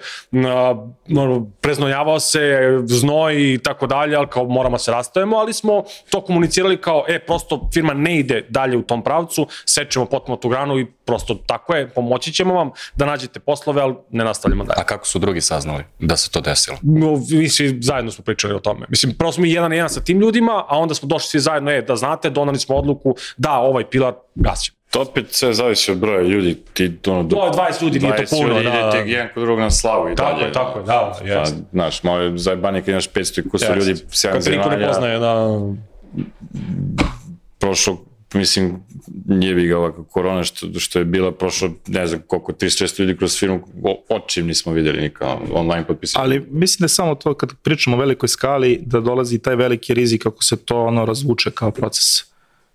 preznojavao se, znoj i tako dalje, ali kao moramo da se rastavimo, ali smo to komunicirali kao, e, prosto firma ne ide dalje u tom sečemo potpuno tu granu i prosto tako je, pomoći ćemo vam da nađete poslove, ali ne nastavljamo dalje. A kako su drugi saznali da se to desilo? No, mi svi zajedno smo pričali o tome. Mislim, prvo smo i jedan na jedan sa tim ljudima, a onda smo došli svi zajedno, e, da znate, donali smo odluku da ovaj pilar gasim. To opet sve zavisi od broja ljudi. Ti, ono, do, 20 ljudi, nije to puno. Ljudi, da, idete jedan kod drugog na slavu i tako dalje. Je, tako je, da, jest. Pa, znaš, malo je zajebanje kad imaš 500 i kusa ljudi, 7 zemalja. Kad ne poznaje, da. Prošlo mislim, nije bi ga ovako korona što, što je bila prošlo, ne znam koliko, 36 ljudi kroz firmu, očim nismo videli nikao online potpisati. Ali mislim da samo to kad pričamo o velikoj skali, da dolazi taj veliki rizik ako se to ono razvuče kao proces.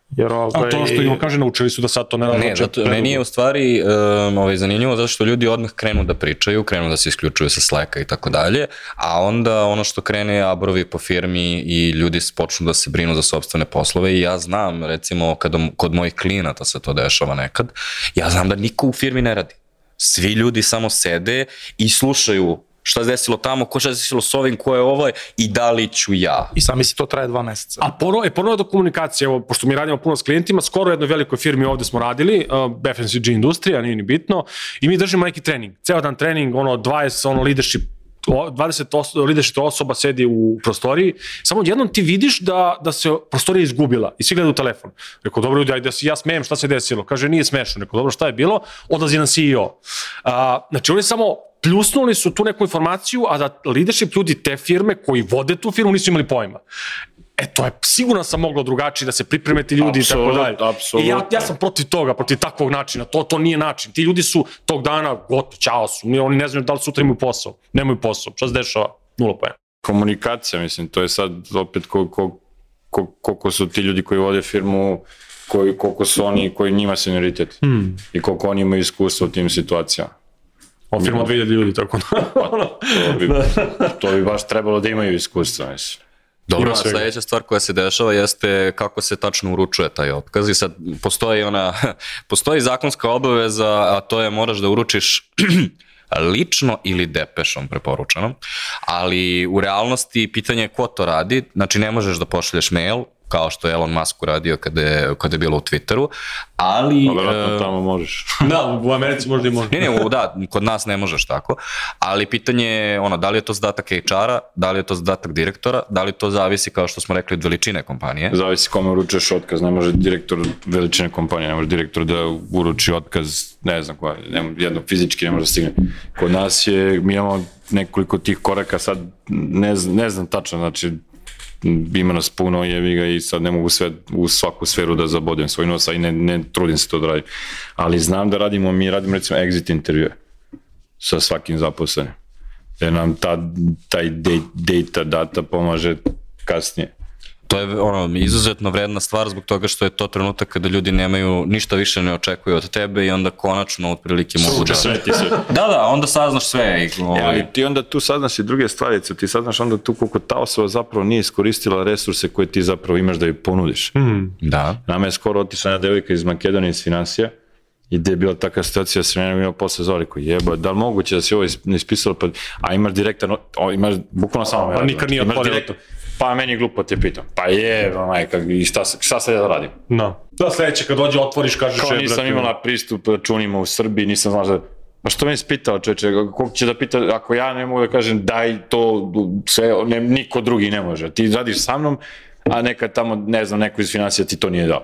Jer ovaj... A to što im kaže, naučili su da sad to ne Ne, zato, meni je u stvari um, ovaj, zanimljivo zato što ljudi odmah krenu da pričaju, krenu da se isključuju sa Slacka i tako dalje, a onda ono što krene abrovi po firmi i ljudi počnu da se brinu za sobstvene poslove i ja znam, recimo, kada, kod mojih klijenata se to dešava nekad, ja znam da niko u firmi ne radi. Svi ljudi samo sede i slušaju šta se desilo tamo, ko šta se desilo s ovim, ko je ovaj i da li ću ja. I sami si to traje dva meseca. A ponovo, je ponovo do komunikacije, evo, pošto mi radimo puno s klijentima, skoro u jednoj velikoj firmi ovde smo radili, uh, FMCG industrija, nije ni bitno, i mi držimo neki trening, ceo dan trening, ono, 20, ono, leadership 20 osoba, leadership osoba sedi u prostoriji, samo jednom ti vidiš da, da se prostorija izgubila i svi gledaju telefon. Rekao, dobro ljudi, ajde da ja smijem, šta se desilo? Kaže, nije smešno. Rekao, dobro, šta je bilo? Odlazi nam CEO. A, znači, oni samo pljusnuli su tu neku informaciju, a da leadership ljudi te firme koji vode tu firmu nisu imali pojma. E, to je, sigurno sam moglo drugačije da se pripreme ti ljudi i tako dalje. apsolutno. I ja, ja sam protiv toga, protiv takvog načina. To, to nije način. Ti ljudi su tog dana, gotovo, čao su. Oni ne znaju da li sutra imaju posao. Nemaju posao. Šta se dešava? Nula pojena. komunikacija, mislim, to je sad opet ko, ko, ko, koliko su ti ljudi koji vode firmu, koji, koliko su oni, koji njima senioritet Hmm. i koliko oni imaju iskustva u tim situacijama. Ova firma od 2000 ljudi, tako da. To bi, to bi baš trebalo da imaju iskustva, mislim. Dobro, svega. sledeća stvar koja se dešava jeste kako se tačno uručuje taj otkaz i sad postoji ona, postoji zakonska obaveza, a to je moraš da uručiš lično ili depešom preporučeno, ali u realnosti pitanje je ko to radi, znači ne možeš da pošalješ mail, kao što je Elon Musk uradio kada je, kada je bilo u Twitteru, ali... Pa e, tamo možeš. da, u Americi možda i može. Ne, ne, u- da, kod nas ne možeš tako, ali pitanje je ono, da li je to zadatak HR-a, da li je to zadatak direktora, da li to zavisi, kao što smo rekli, od veličine kompanije. Zavisi kome uručuješ otkaz, ne može direktor veličine kompanije, ne može direktor da uruči otkaz, ne znam koja, ne, jedno fizički ne može da stigne. Kod nas je, mi imamo nekoliko tih koraka, sad ne, ne znam tačno, znači ima nas puno jevi ga i sad ne mogu sve u svaku sferu da zabodem svoj nos, a i ne, ne trudim se to da radim. Ali znam da radimo, mi radimo recimo exit intervjue sa svakim zaposlenim. Jer nam ta, taj da- data, data pomaže kasnije. To je ono, izuzetno vredna stvar zbog toga što je to trenutak kada ljudi nemaju, ništa više ne očekuju od tebe i onda konačno otprilike mogu da... Sve ti se Da, da, onda saznaš sve. I, ovaj, ali ti onda tu saznaš i druge stvari, ti saznaš onda tu koliko ta osoba zapravo nije iskoristila resurse koje ti zapravo imaš da joj ponudiš. da. Nama je skoro otišla jedna devojka iz Makedonije iz financija i gde je bila takva situacija s mene imao posle zove, rekao jeba, da li moguće da si ovo ispisalo, pa, a imaš direktan, o, imaš bukvalno samo Pa nikad nije otvorio Pa meni je glupo te pitam. Pa je, majka, i šta, šta sad ja da radim? Da. Da, sledeće, kad dođe, otvoriš, kažeš... Kao e, nisam brate, imala pristup računima u Srbiji, nisam znala da... Pa što me ispitao čoveče, koliko će da pita, ako ja ne mogu da kažem daj to, sve, ne, niko drugi ne može. Ti radiš sa mnom, a nekad tamo, ne znam, neko iz financija ti to nije dao.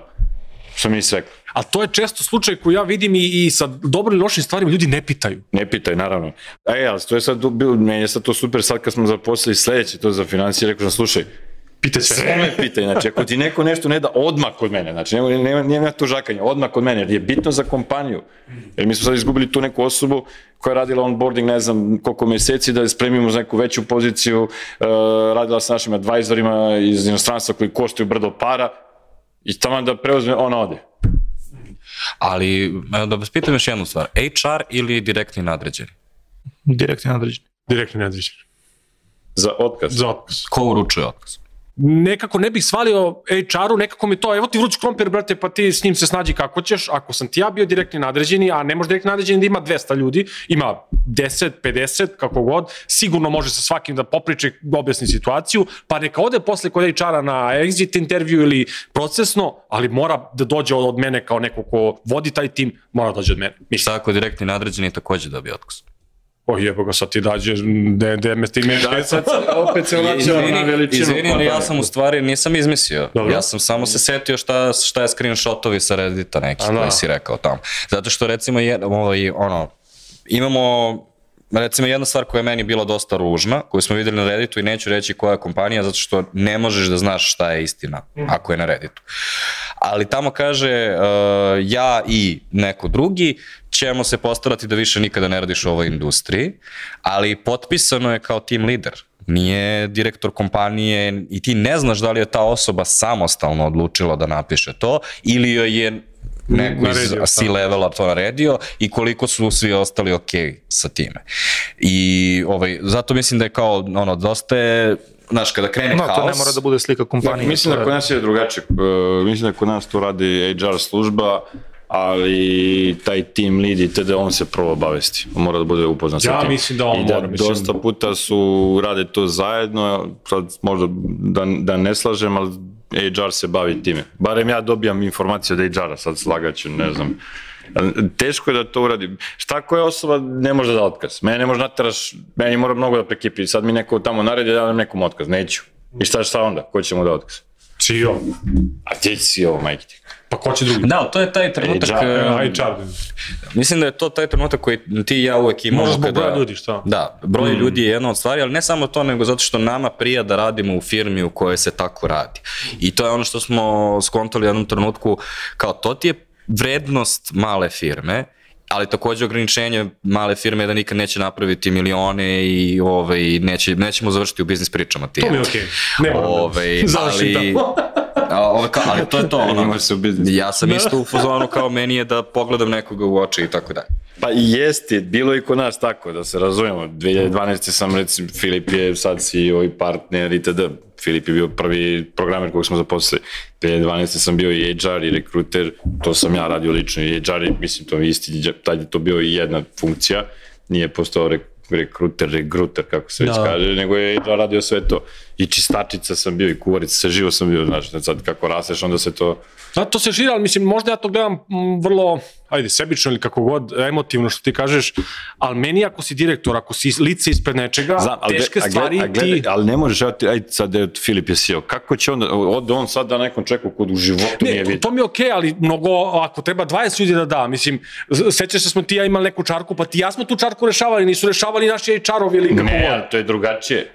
Što mi rekao. A to je često slučaj koji ja vidim i, i sa dobrim i lošim stvarima ljudi ne pitaju. Ne pitaj, naravno. E, ali to je sad bilo, meni je sad to super, sad kad smo zaposlili sledeće to za financije, rekao sam, slušaj, Pitaj sve. sve me pitaj, znači ako ti neko nešto ne da, odmah kod mene, znači nema, nema, nema tu žakanja, odmah kod mene, jer je bitno za kompaniju. Jer mi smo sad izgubili tu neku osobu koja je radila onboarding ne znam koliko meseci da je spremimo za neku veću poziciju, uh, radila sa našim advisorima iz inostranstva koji koštaju brdo para i tamo da preuzme, ona ode. Ali, da vas pitam još jednu stvar. HR ili direktni nadređeni? Direktni nadređeni. Direktni nadređen. Za otkaz. Za otkaz. Ko uručuje otkaz? Nekako ne bih svalio HR-u, nekako mi to, evo ti vruć krompir, brate, pa ti s njim se snađi kako ćeš, ako sam ti ja bio direktni nadređeni, a ne može direktni nadređeni da ima 200 ljudi, ima 10, 50, kako god, sigurno može sa svakim da popriče, objasni situaciju, pa neka ode posle kod HR-a na exit intervju ili procesno, ali mora da dođe od, mene kao neko ko vodi taj tim, mora da dođe od mene. Šta ako direktni nadređeni takođe dobije otkaz? O jebo ga, sad ti dađeš, de, de me ti me Da, sad, opet se vraćamo na veličinu. izvini, ali ja kompanije. sam u stvari, nisam izmislio. Dobro. Ja sam samo se setio šta, šta je screenshotovi sa Reddita neki da. koji si rekao tamo. Zato što recimo, je, ovaj, ono, imamo recimo jedna stvar koja je meni bila dosta ružna, koju smo videli na Redditu i neću reći koja je kompanija, zato što ne možeš da znaš šta je istina ako je na Redditu. Ali tamo kaže uh, ja i neko drugi ćemo se postarati da više nikada ne radiš u ovoj industriji, ali potpisano je kao team leader. Nije direktor kompanije i ti ne znaš da li je ta osoba samostalno odlučila da napiše to ili joj je neko iz C-levela to naredio i koliko su svi ostali ok sa time. I ovaj, zato mislim da je kao, ono, dosta je, znaš, kada krene No, haos... to ne mora da bude slika kompanije. Mislim to da kod nas je drugačije. Uh, mislim da kod nas to radi HR služba, ali taj team lead i td. on se prvo obavesti. On mora da bude upoznat sa Ja tim. mislim da on I da mora, mislim- dosta puta su, rade to zajedno, sad možda da, da ne slažem, ali HR se bavi time. Barem ja dobijam informacije od HR-a, sad slagaću, ne znam. Teško je da to uradi. Šta koja osoba ne može da da otkaz? Mene ne može nateraš, meni mora mnogo da prekipi. Sad mi neko tamo naredi da ja dam nekom otkaz. Neću. I šta šta onda? Ko će mu da otkaz? CEO. A ti si ovo, majke ti. Pa ko će drugi? Da, to je taj trenutak, e, E, HR. mislim da je to taj trenutak koji ti i ja uvek imamo. Možda zbog broja ljudi, šta? Da, broj ljudi je jedna od stvari, ali ne samo to, nego zato što nama prija da radimo u firmi u kojoj se tako radi. I to je ono što smo skontali u jednom trenutku, kao to ti je vrednost male firme, ali takođe ograničenje male firme je da nikad neće napraviti milione i ovaj, neće, nećemo završiti u biznis pričama ti. To mi je okej. Ne moram da Ovaj, završim ali, tamo. A, kao, ali to je to. Ono, Imaš se u biznisu. ja sam isto u fazonu kao meni je da pogledam nekoga u oči i tako dalje. Pa i jeste, bilo je i kod nas tako, da se razumemo. 2012. sam, recimo, Filip je sad CEO i partner itd. Filip je bio prvi programer kog smo zaposlili. 2012. sam bio i HR i rekruter, to sam ja radio lično i HR, i, mislim, to je isti, tad je to bio i jedna funkcija, nije postao rek, rekruter, regruter, kako se već Da. kaže, nego je HR radio sve to. I čistačica sam bio i kuvarica, sve živo sam bio, znaš, sad kako rasteš, onda se to... Da, to se širi, ali mislim, možda ja to gledam m, vrlo, ajde, sebično ili kako god, emotivno što ti kažeš, ali meni ako si direktor, ako si lice ispred nečega, Znam, ali, teške a stvari a gledaj, ti... Ali ne možeš, ajde sad evo, Filip je sjeo, kako će onda, ode on sad da nekom čeku kod u životu nije Ne, vidio. to mi je okej, ali mnogo, ako treba 20 ljudi da da, mislim, sećaš se smo ti ja imali neku čarku, pa ti ja smo tu čarku rešavali, nisu rešavali naši HR-ovi ili kako Ne, to je drugačije.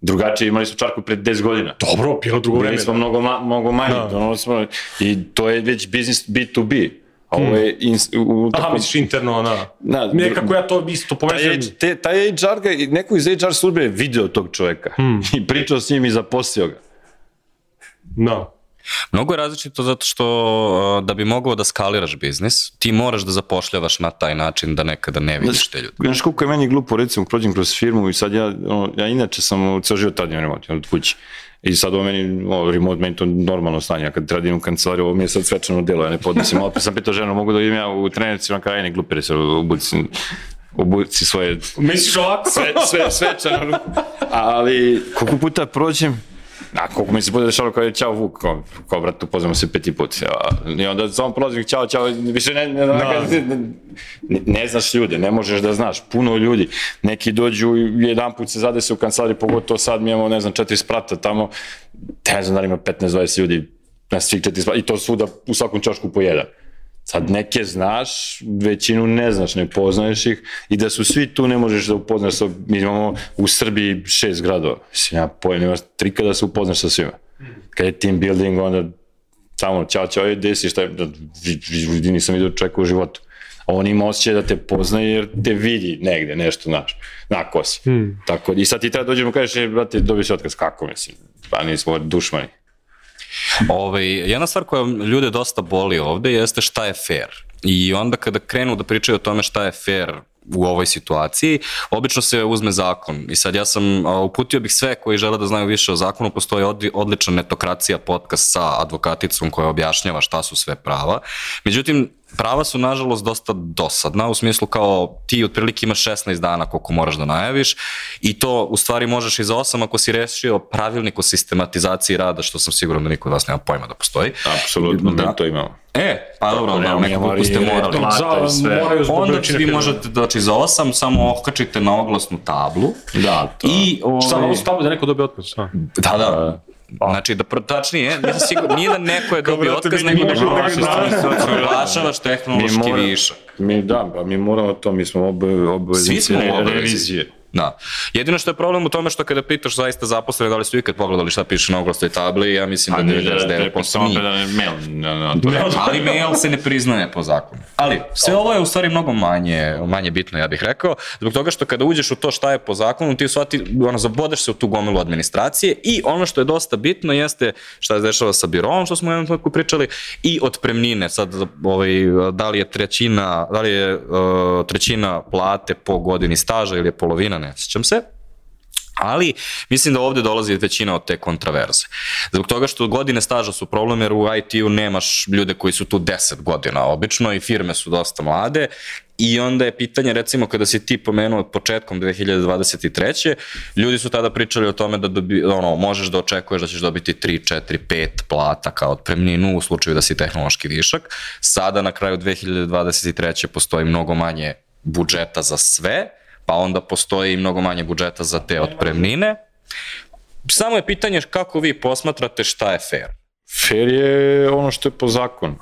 Drugačije, imali smo čarku pred 10 godina. Dobro, bilo drugo vreme. Bili smo mnogo, ma, mnogo manji, Da. da. smo, i to je već biznis B2B. A ovo je ins, u, u, Aha, misliš interno, da. Da, Nekako ja to isto Taj, povezujem. te, taj HR ga, neko iz HR službe je video tog čoveka Hmm. i pričao s njim i zaposlio ga. Da. Mnogo je različito zato što da bi mogao da skaliraš biznis, ti moraš da zapošljavaš na taj način da nekada ne vidiš te ljude. Znaš koliko je meni glupo, recimo, prođem kroz firmu i sad ja, ono, ja inače sam u ceo život radim remote, od kući. I sad ovo meni, ovo, remote, meni to normalno stanje, ja kad radim u kancelariju, ovo mi je sad svečano delo, ja ne podnosim, malo sam pitao ženu, mogu da idem ja u trenerci, ona kao, aj ne glupire se, obuci, obuci svoje Misliš ovako? sve, sve, svečano. Ali, koliko puta prođem, a koliko mi se bude dešavalo kao je čao Vuk, kao, kao brat, upoznamo se peti put. Ja, I onda samo prolazim, čao, čao, više ne, ne, ne, ne, ne, ne znaš ljude, ne možeš da znaš, puno ljudi. Neki dođu jedan put se zadese u kancelariji, pogotovo sad mi imamo, ne znam, četiri sprata tamo, ne znam da li ima 15-20 ljudi na svih četiri sprata, i to svuda u svakom čošku po jedan. Sad neke znaš, većinu ne znaš, ne poznaješ ih i da su svi tu ne možeš da upoznaš sa, mi imamo u Srbiji šest gradova, mislim ja pojem, nemaš trika da se upoznaš sa svima. Kad je team building, onda samo čao, čao, je, gde si, šta je, da, vi- nisam vidio čovjeka u životu. A on ima osjećaj da te poznaje jer te vidi negde, nešto, znaš, na kosi. Hmm. Tako, I sad ti treba dođemo i kažeš, e, brate, dobio si otkaz, kako mislim? Pa nismo dušmani. Ovaj, jedna stvar koja ljude dosta boli ovde jeste šta je fair. I onda kada krenu da pričaju o tome šta je fair u ovoj situaciji, obično se uzme zakon. I sad ja sam, uputio bih sve koji žele da znaju više o zakonu, postoji odli- odlična netokracija podcast sa advokaticom koja objašnjava šta su sve prava. Međutim, prava su nažalost dosta dosadna, u smislu kao ti otprilike imaš 16 dana koliko moraš da najaviš i to u stvari možeš i za 8 ako si rešio pravilnik o sistematizaciji rada, što sam siguran da niko od vas nema pojma da postoji. Apsolutno, Da. mi to imamo. E, pa dobro, da, nemamo, nekako imamo ste morali. i sve. moraju Onda vi možete, znači za 8 samo okačite na oglasnu tablu Da, to. i... Šta, ovaj, ovo stavu da neko dobije otkaz? a? Da, da. Znači, da pro, tačnije, nisam siguran, nije da neko je dobio otkaz, nego da da proglašavaš- proglašavaš tehnološki višak. Mi da, pa mi moramo to, mi smo obe, Svi smo obavezi. revizije. Da. Jedino što je problem u tome što kada pitaš zaista zaposlene da li su ikad pogledali šta piše na oglasnoj tabli, ja mislim da 99% nije. mail, na. Ali mail se ne priznaje po zakonu. Ali sve ovo je u stvari mnogo manje, manje bitno, ja bih rekao, zbog toga što kada uđeš u to šta je po zakonu, ti u stvari ono, zabodeš se u tu gomilu administracije i ono što je dosta bitno jeste šta se dešava sa birovom, što smo u jednom trenutku pričali, i otpremnine. Sad, ovaj, da li je trećina, da li je uh, trećina plate po godini staža ili je polovina, ne sjećam se. Ali mislim da ovde dolazi većina od te kontraverze. Zbog toga što godine staža su problem jer u IT-u nemaš ljude koji su tu 10 godina obično i firme su dosta mlade i onda je pitanje recimo kada si ti pomenuo početkom 2023. ljudi su tada pričali o tome da dobi, ono, možeš da očekuješ da ćeš dobiti 3, 4, 5 plata kao otpremninu u slučaju da si tehnološki višak. Sada na kraju 2023. postoji mnogo manje budžeta za sve, pa onda postoji i mnogo manje budžeta za te otpremnine. Samo je pitanje kako vi posmatrate šta je fair. Fair je ono što je po zakonu.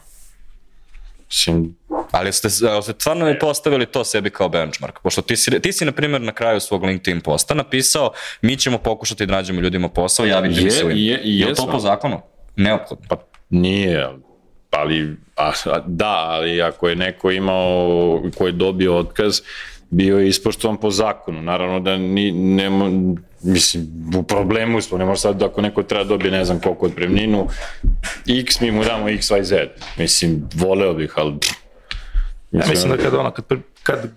Mislim, Ali ste, ste stvarno postavili to sebi kao benchmark? Pošto ti si, ti si na primjer, na kraju svog LinkedIn posta napisao mi ćemo pokušati da nađemo ljudima posao, javite mi Je- se u ime. je- Je li to po zakonu? Neophodno. Pa nije, ali a, a, da, ali ako je neko imao, ko je dobio otkaz, bio je ispoštovan po zakonu. Naravno da ni, ne, mo- mislim, u problemu smo, ne može sad ako neko treba da dobije ne znam koliko otpremninu, x mi mu damo x, y, z. Mislim, voleo bih, ali... Ja mislim da kad ono, kad, kad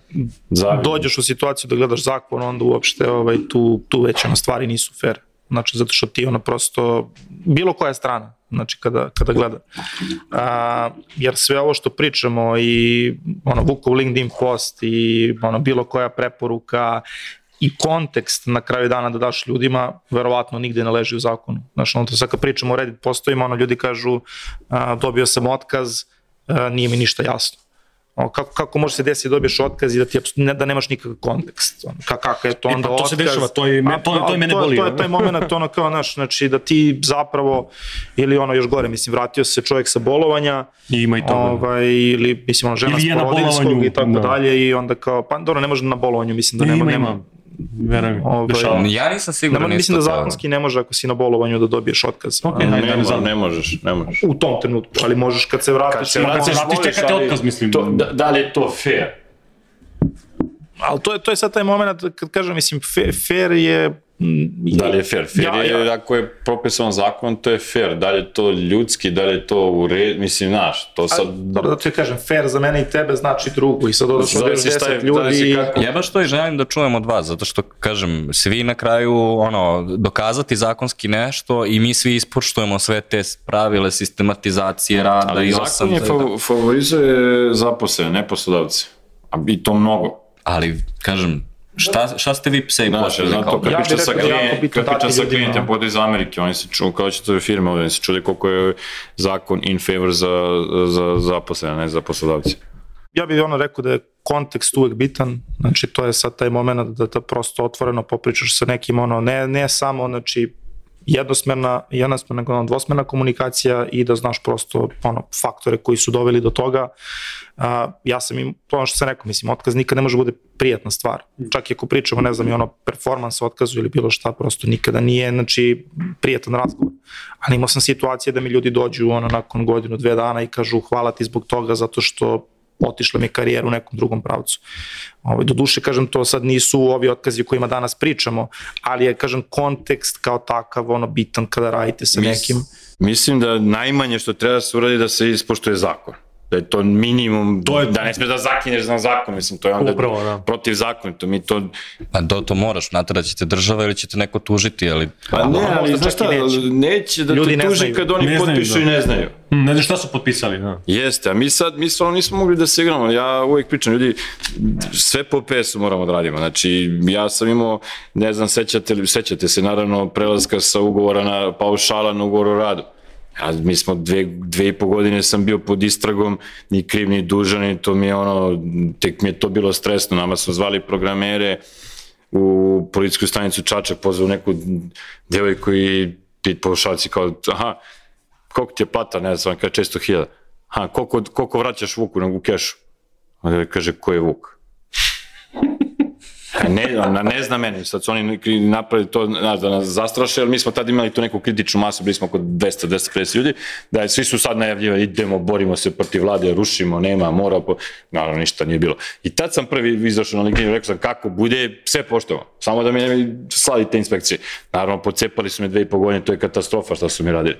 Zavis- dođeš u situaciju da gledaš zakon, onda uopšte ovaj, tu, tu već ono, stvari nisu fair. Znači, zato što ti ono prosto, bilo koja strana, znači kada, kada gleda. A, jer sve ovo što pričamo i ono, Vukov LinkedIn post i ono, bilo koja preporuka i kontekst na kraju dana da daš ljudima, verovatno nigde ne leži u zakonu. Znači, ono, sad kad pričamo o Reddit postojima, ono, ljudi kažu a, dobio sam otkaz, a, nije mi ništa jasno. Kako, kako može se desiti da dobiješ otkaz i da, ti, ne, da nemaš nikakav kontekst? Ono, ka, kako je to E, onda pa to se otkaz? dešava, to je- A, to- to je mene to, boli, To je taj moment, ono kao, znaš, znači da ti zapravo, ili ono još gore, mislim, vratio se čovjek sa bolovanja, I ima i toga. ovaj, ili, mislim, ono, žena Ili s porodinskog i tako da. dalje, i onda kao, pa dobro, ne može na bolovanju, mislim da nema, ima, nema, ima. Verujem, Ovaj, dešava. Ja nisam siguran isto mislim da zakonski ne može ako si na bolovanju da dobiješ otkaz. Ok, A, ajde, ne, ajde, ne, ne možeš, ne možeš. U tom trenutku, ali možeš kad se vratiš. Kad se vratiš, vratiš, možeš, čekate otkaz, mislim. To, da, da li je to fair? Ali to je, to je sad taj moment kad kažem, mislim, fair je... mm, Da li je fair? Fair Ja, je, ja. ako je propisan zakon, to je fair. Da li je to ljudski, da li je to u red, mislim, znaš, to sad... Dobro da ti kažem, fair za mene i tebe znači drugo i sad je- 10 ljudi kako- Ja baš to i želim da čujem od vas, zato što, kažem, svi na kraju, ono, dokazati zakonski nešto i mi svi ispoštujemo sve te pravile, sistematizacije rada Ali i zakon osam... je fa- favorizuje zaposlene, ne poslodavce. A i to mnogo. Ali, kažem, šta, šta ste vi sebi Znaš, postavili zato kao? kad priča sa, da je jako klijen, bitno kad priča sa klijentima iz Amerike, oni se ču, kao će to firme, oni se čude koliko je zakon in favor za, za zaposlene, ne za poslodavce. ja bih ono rekao da je kontekst uvek bitan, znači to je sad taj moment da da prosto otvoreno popričaš sa nekim, ono, ne, ne samo, znači, jednosmerna, jednosmerna, ono, dvosmerna komunikacija i da znaš prosto ono, faktore koji su doveli do toga. A, ja sam im, to ono što sam rekao, mislim, otkaz nikad ne može bude prijatna stvar. Čak i ako pričamo, ne znam, i ono, performans otkazu ili bilo šta, prosto nikada nije, znači, prijatan razgovor. Ali imao sam situacije da mi ljudi dođu ono, nakon godinu, dve dana i kažu hvala ti zbog toga zato što otišla mi je karijera u nekom drugom pravcu. Ovaj, do duše, kažem, to sad nisu ovi otkazi o kojima danas pričamo, ali je, kažem, kontekst kao takav, ono, bitan kada radite sa nekim. Mislim da najmanje što treba da se uradi da se ispoštuje zakon. Da je to minimum, To je- da ne smiješ da zakineš na zakon, mislim, to je onda Upravo, da. protiv zakonito. Mi to Pa to, to moraš, natrat ćete država ili ćete neko tužiti, ali... Pa ne, ali znaš šta, neće. neće da Ljudi te tuži znaju. kad oni Ne znaju, potpišu da. i ne znaju. Ne znam šta su potpisali, da. Jeste, a mi sad, mi stvarno nismo mogli da se igramo. Ja uvijek pričam, ljudi, sve po PS-u moramo da radimo. Znači, ja sam imao, ne znam, sećate, li- sećate se naravno prelaska sa ugovora na paušala na ugovor o radu. Ja, mi smo dve, dve i po godine sam bio pod istragom, ni kriv ni dužan, i to mi je ono, tek mi je to bilo stresno. Nama su zvali programere u policijsku stanicu Čačak, pozvao neku devojku i pit paušalci kao, aha, koliko ti je plata, ne znam, kaže 600 hiljada. Ha, koliko, koliko vraćaš Vuku u kešu? Onda kaže, ko je Vuk? Ne, ne zna meni, sad su oni napravili to, znaš, da nas zastraše, jer mi smo tad imali tu neku kritičnu masu, bili smo oko 200-250 ljudi, da je, svi su sad najavljivali, idemo, borimo se protiv vlade, rušimo, nema, mora, po... naravno ništa nije bilo. I tad sam prvi izašao na LinkedIn rekao sam kako bude, sve poštovano, samo da mi ne slali te inspekcije. Naravno, pocepali su me dve i po godine, to je katastrofa što su mi radili.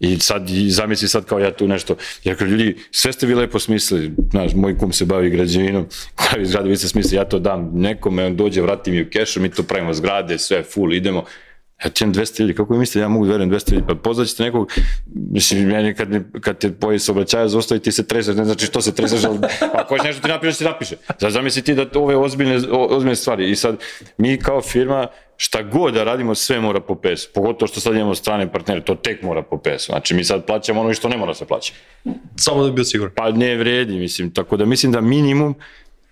I sad, zamisli sad kao ja tu nešto, jer kao ljudi, sve ste vi lepo smislili, znaš, moj kum se bavi građevinom, pravi zgrade, vi ste smislili, ja to dam nekome, on dođe, vrati mi u kešu, mi to pravimo zgrade, sve, full, idemo, ja ti imam 200 ljudi, kako vi mislite, ja mogu da verujem 200 ljudi, pa pozvaćete nekog, mislim, meni kad, mi- kad te poje se obraćaju, zaustavi ti se treseš, ne znači što se treseš, ali ako hoće nešto ti napiše, ti napiše. Sad zamisli ti da ove ozbiljne, ozbiljne stvari. I sad mi kao firma, šta god da radimo, sve mora po PS-u, pogotovo što sad imamo strane partnere, to tek mora po PS-u, znači mi sad plaćamo ono što ne mora se plaća. Samo da bi bio siguran. Pa ne vredi, mislim, tako da mislim da minimum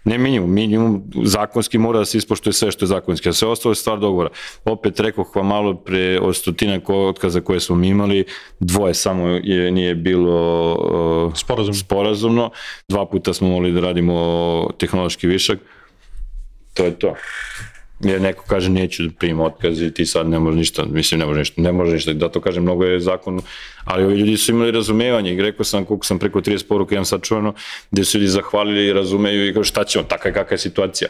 Ne minimum, minimum zakonski mora da se ispoštuje sve što je zakonski, a sve ostalo je stvar dogovora. Opet rekao vam malo pre od stotina otkaza koje smo mi imali, dvoje samo je, nije bilo uh, Sporazum. sporazumno, dva puta smo mogli da radimo tehnološki višak, to je to. Jer neko kaže neću da primim otkaz i ti sad ne možeš ništa, mislim ne možeš ništa, ne možeš ništa, da to kažem, mnogo je zakon, ali ovi ljudi su imali razumevanje i rekao sam koliko sam preko 30 poruka imam sad čuveno, gde su ljudi zahvalili i razumeju i kao šta ćemo, taka je kakva je situacija.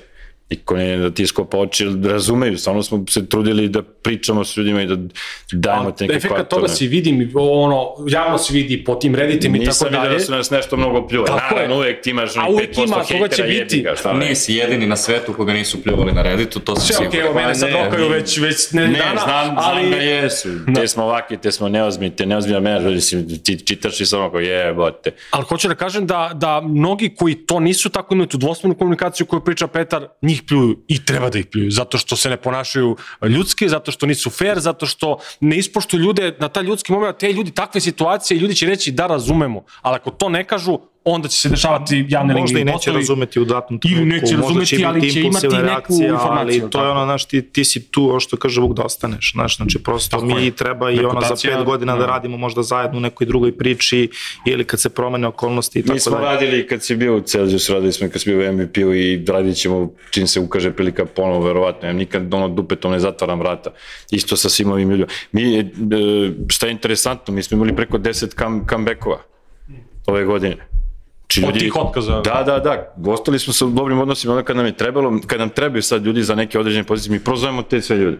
I ko ne da ti skopa oči, razumeju, stvarno smo se trudili da pričamo s ljudima i da dajemo te neke Efekat toga si vidi, ono, javno se vidi po tim redditima i tako Nisam vidio dalje. da su nas nešto mnogo pljuvali. Tako je. Naravno, uvek ti imaš A onih uvek 5% ima, koga će hejtera, biti. jebi ga, šta ne. Nisi jedini na svetu koga nisu pljuvali na Redditu, to sam Sve siguran. okej, mene sad rokaju već, već ne, Ne, dana, znam, ali... znam da jesu. Te smo ovaki, te smo neozbiljni, te neozbiljna si, ti čitaš i samo kao jebote. Ali hoću da kažem da, da mnogi koji to nisu tako imaju tu dvosmenu komunikaciju koju priča Petar, njih pljuju i treba da ih pljuju, zato što se ne ponašaju ljudski, zato što nisu fair, zato što ne ispoštuju ljude na taj ljudski moment, te ljudi takve situacije, ljudi će reći da razumemo, ali ako to ne kažu, onda će se dešavati javne Možda i linije. neće razumeti u datom Ili trenutku, neće možda razumeti, će ali biti će imati neku reakcije, informaciju, Ali to je ono, znaš, ti, ti si tu, ovo što kaže Vuk, da ostaneš, znaš, znači prosto Tako mi je. treba i ono za pet godina da da. radimo možda zajedno u nekoj drugoj priči ili kad se promene okolnosti i Mi tako smo dalje. radili kad si bio u Celsius, radili smo kad si bio u MVP-u i radit ćemo čim se ukaže prilika ponovo, verovatno. Ja nikad ono dupetom ne zatvaram vrata. Isto sa svim ovim ljudima. Mi, e, šta je interesantno, mi smo imali preko 10 come, comebackova ove godine. Či Od tih otkaza. Da, da, da. Ostali smo sa dobrim odnosima, onda kad nam je trebalo, kad nam trebaju sad ljudi za neke određene pozicije, mi prozovemo te sve ljude.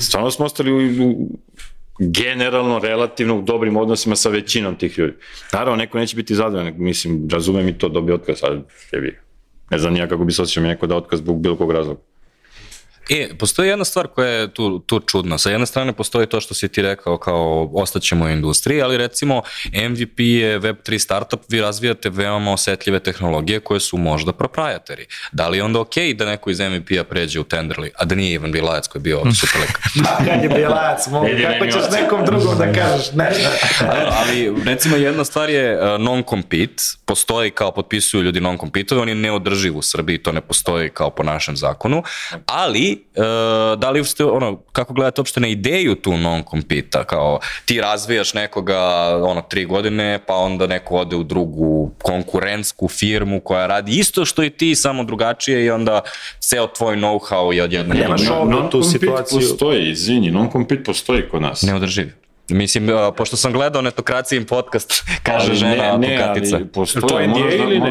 Stvarno smo ostali u, u generalno, relativno u dobrim odnosima sa većinom tih ljudi. Naravno, neko neće biti zadovoljan, mislim, razumem i to dobije otkaz, ali jebi. Ne znam nija kako bi se osjećao mi neko da otkaz zbog bilo kog razloga. E, postoji jedna stvar koja je tu, tu čudna. Sa jedne strane postoji to što si ti rekao kao ostaćemo u industriji, ali recimo MVP je Web3 startup, vi razvijate veoma osetljive tehnologije koje su možda proprietary. Da li je onda okej da neko iz MVP-a pređe u Tenderly, a da nije Ivan Bilajac koji je bio ovdje super lik? Kad je Bjelac, mogu, kako ćeš nekom drugom da kažeš, ne, ne. ali recimo jedna stvar je uh, non-compete, postoji kao potpisuju ljudi non-compete, on je neodrživ u Srbiji, to ne postoji kao po našem zakonu, ali uh, da li ste, ono, kako gledate uopšte na ideju tu non-compete kao ti razvijaš nekoga ono tri godine, pa onda neko ode u drugu konkurentsku firmu koja radi isto što i ti, samo drugačije i onda ceo tvoj know-how je odjedno Nemaš ne, ovdje tu Non-compete situaciju. postoji, izvini, non-compete postoji kod nas. neodrživ. Mislim, uh, pošto sam gledao Netokracijin podcast, kaže Ali žena ne, ne, ali postoji, To je NDA da- ili ne?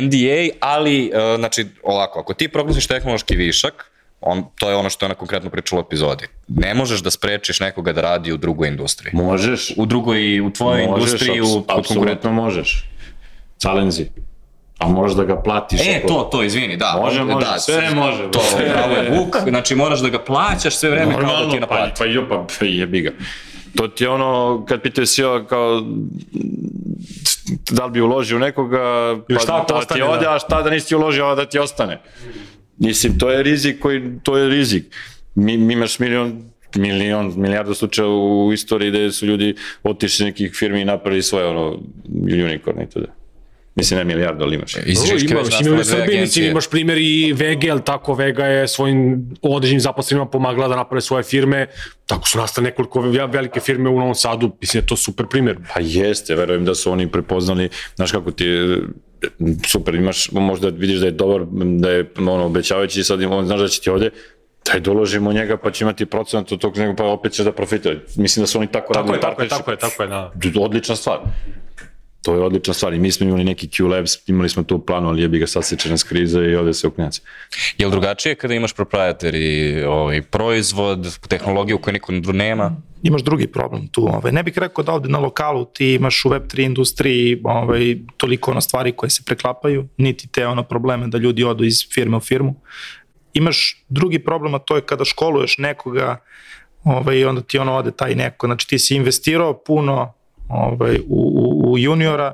NDA, ali, uh, znači, ovako, ako ti proglasiš tehnološki višak, on, to je ono što je ona konkretno pričala u epizodi. Ne možeš da sprečiš nekoga da radi u drugoj industriji. Možeš, U drugoj, u tvojoj možeš, industriji, u, kod konkurenta. apsolutno možeš. Challenge A možeš da ga platiš. E, ako- to, to, izvini, da. Može, da, može, sve može. To, pravo je Vuk, znači moraš da ga plaćaš sve vreme kao da ti Normalno, pa, naplati. pa jo, pa pa jebi ga. To ti je ono, kad pitaju si kao, da li bi uložio u nekoga, pa šta da ostane, ti ode, da. a šta da nisi uložio, a da ti ostane. Mislim, to je rizik koji, to je rizik. Mi, mi imaš milion, milion, milijardu slučaja u istoriji gde su ljudi otišli iz nekih firmi i napravili svoje ono, unicorn i to da. Mislim, ne milijardu, ali imaš. Iz Ima, nastale dve Srbiji, mislim, agencije. imaš primjer i Vega, jel tako, Vega je svojim određenim zaposlenima pomagala da naprave svoje firme, tako su nastale nekoliko ve- velike firme u Novom Sadu, mislim, je to super primjer. Pa jeste, verujem da su oni prepoznali, znaš kako ti super, imaš, možda vidiš da je dobar, da je ono, obećavajući i sad on znaš da će ti ovde, daj doložimo njega pa će imati procent od tog njega pa opet ćeš da profitira. Mislim da su oni tako, Tako radili je, tako je, tako je, tako je, da. Odlična stvar. To je odlična stvar i mi smo imali neki Q Labs, imali smo to u planu, ali jebi ga sad seče nas kriza i ode se u knjac. Je li drugačije kada imaš proprietary ovaj, proizvod, tehnologiju koju niko nema? imaš drugi problem tu. Ovaj. Ne bih rekao da ovde na lokalu ti imaš u Web3 industriji ovaj, toliko ono stvari koje se preklapaju, niti te ono probleme da ljudi odu iz firme u firmu. Imaš drugi problem, a to je kada školuješ nekoga ovaj, onda ti ono ode taj neko. Znači ti si investirao puno ovaj, u, u, u juniora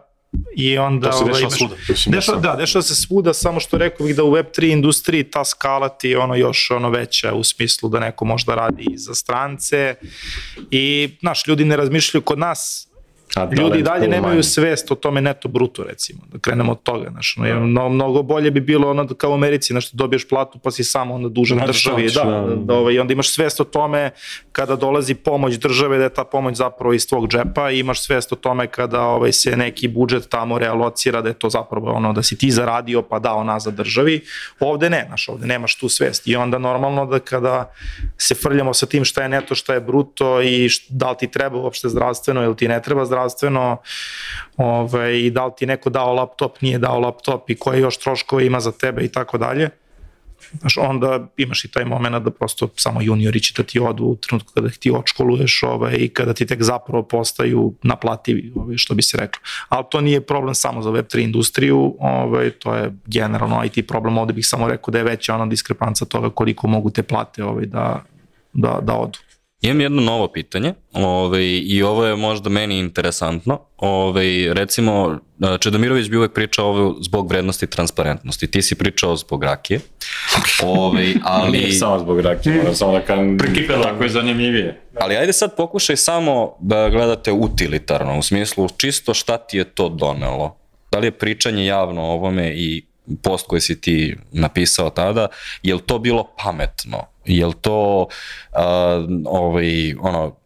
i onda... To se ovaj, dešava imaš- svuda. Dešava, da, dešava se svuda, samo što rekao bih da u Web3 industriji ta skala ti je ono još ono veća u smislu da neko možda radi i za strance i, znaš, ljudi ne razmišljaju kod nas A Ljudi talent i dalje nemaju manje. svest o tome neto bruto, recimo, da krenemo od toga, znaš, no, jer mnogo, mnogo bolje bi bilo ono da kao u Americi, znaš, da dobiješ platu pa si samo onda dužan Radiš državi, šta da, da, da. da, ovaj, i onda imaš svest o tome kada dolazi pomoć države, da je ta pomoć zapravo iz tvog džepa i imaš svest o tome kada ovaj, se neki budžet tamo realocira, da je to zapravo ono da si ti zaradio pa dao nazad državi, ovde ne, znaš, ovde nemaš tu svest i onda normalno da kada se frljamo sa tim šta je neto, šta je bruto i št, da li ti treba uopšte zdravstveno ili ti ne treba zdravstveno ovaj, i da li ti neko dao laptop, nije dao laptop i koje još troškove ima za tebe i tako dalje. Znaš, onda imaš i taj moment da prosto samo juniori će da ti odu u trenutku kada ti odškoluješ ovaj, i kada ti tek zapravo postaju naplativi, ovaj, što bi se reklo. Ali to nije problem samo za Web3 industriju, ovaj, to je generalno IT problem, ovde bih samo rekao da je veća ona diskrepanca toga koliko mogu te plate ovaj, da, da, da odu. Imam jedno novo pitanje ovaj, i ovo je možda meni interesantno. Ovaj, recimo, Čedomirović bi uvek pričao ovo zbog vrednosti i transparentnosti. Ti si pričao zbog rakije. Ovaj, ali... Nije samo zbog rakije, moram samo da kažem, tako je zanimljivije. Ali ajde sad pokušaj samo da gledate utilitarno, u smislu čisto šta ti je to donelo. Da li je pričanje javno o ovome i post koji si ti napisao tada, je li to bilo pametno? Je li to, uh, ovaj, ono,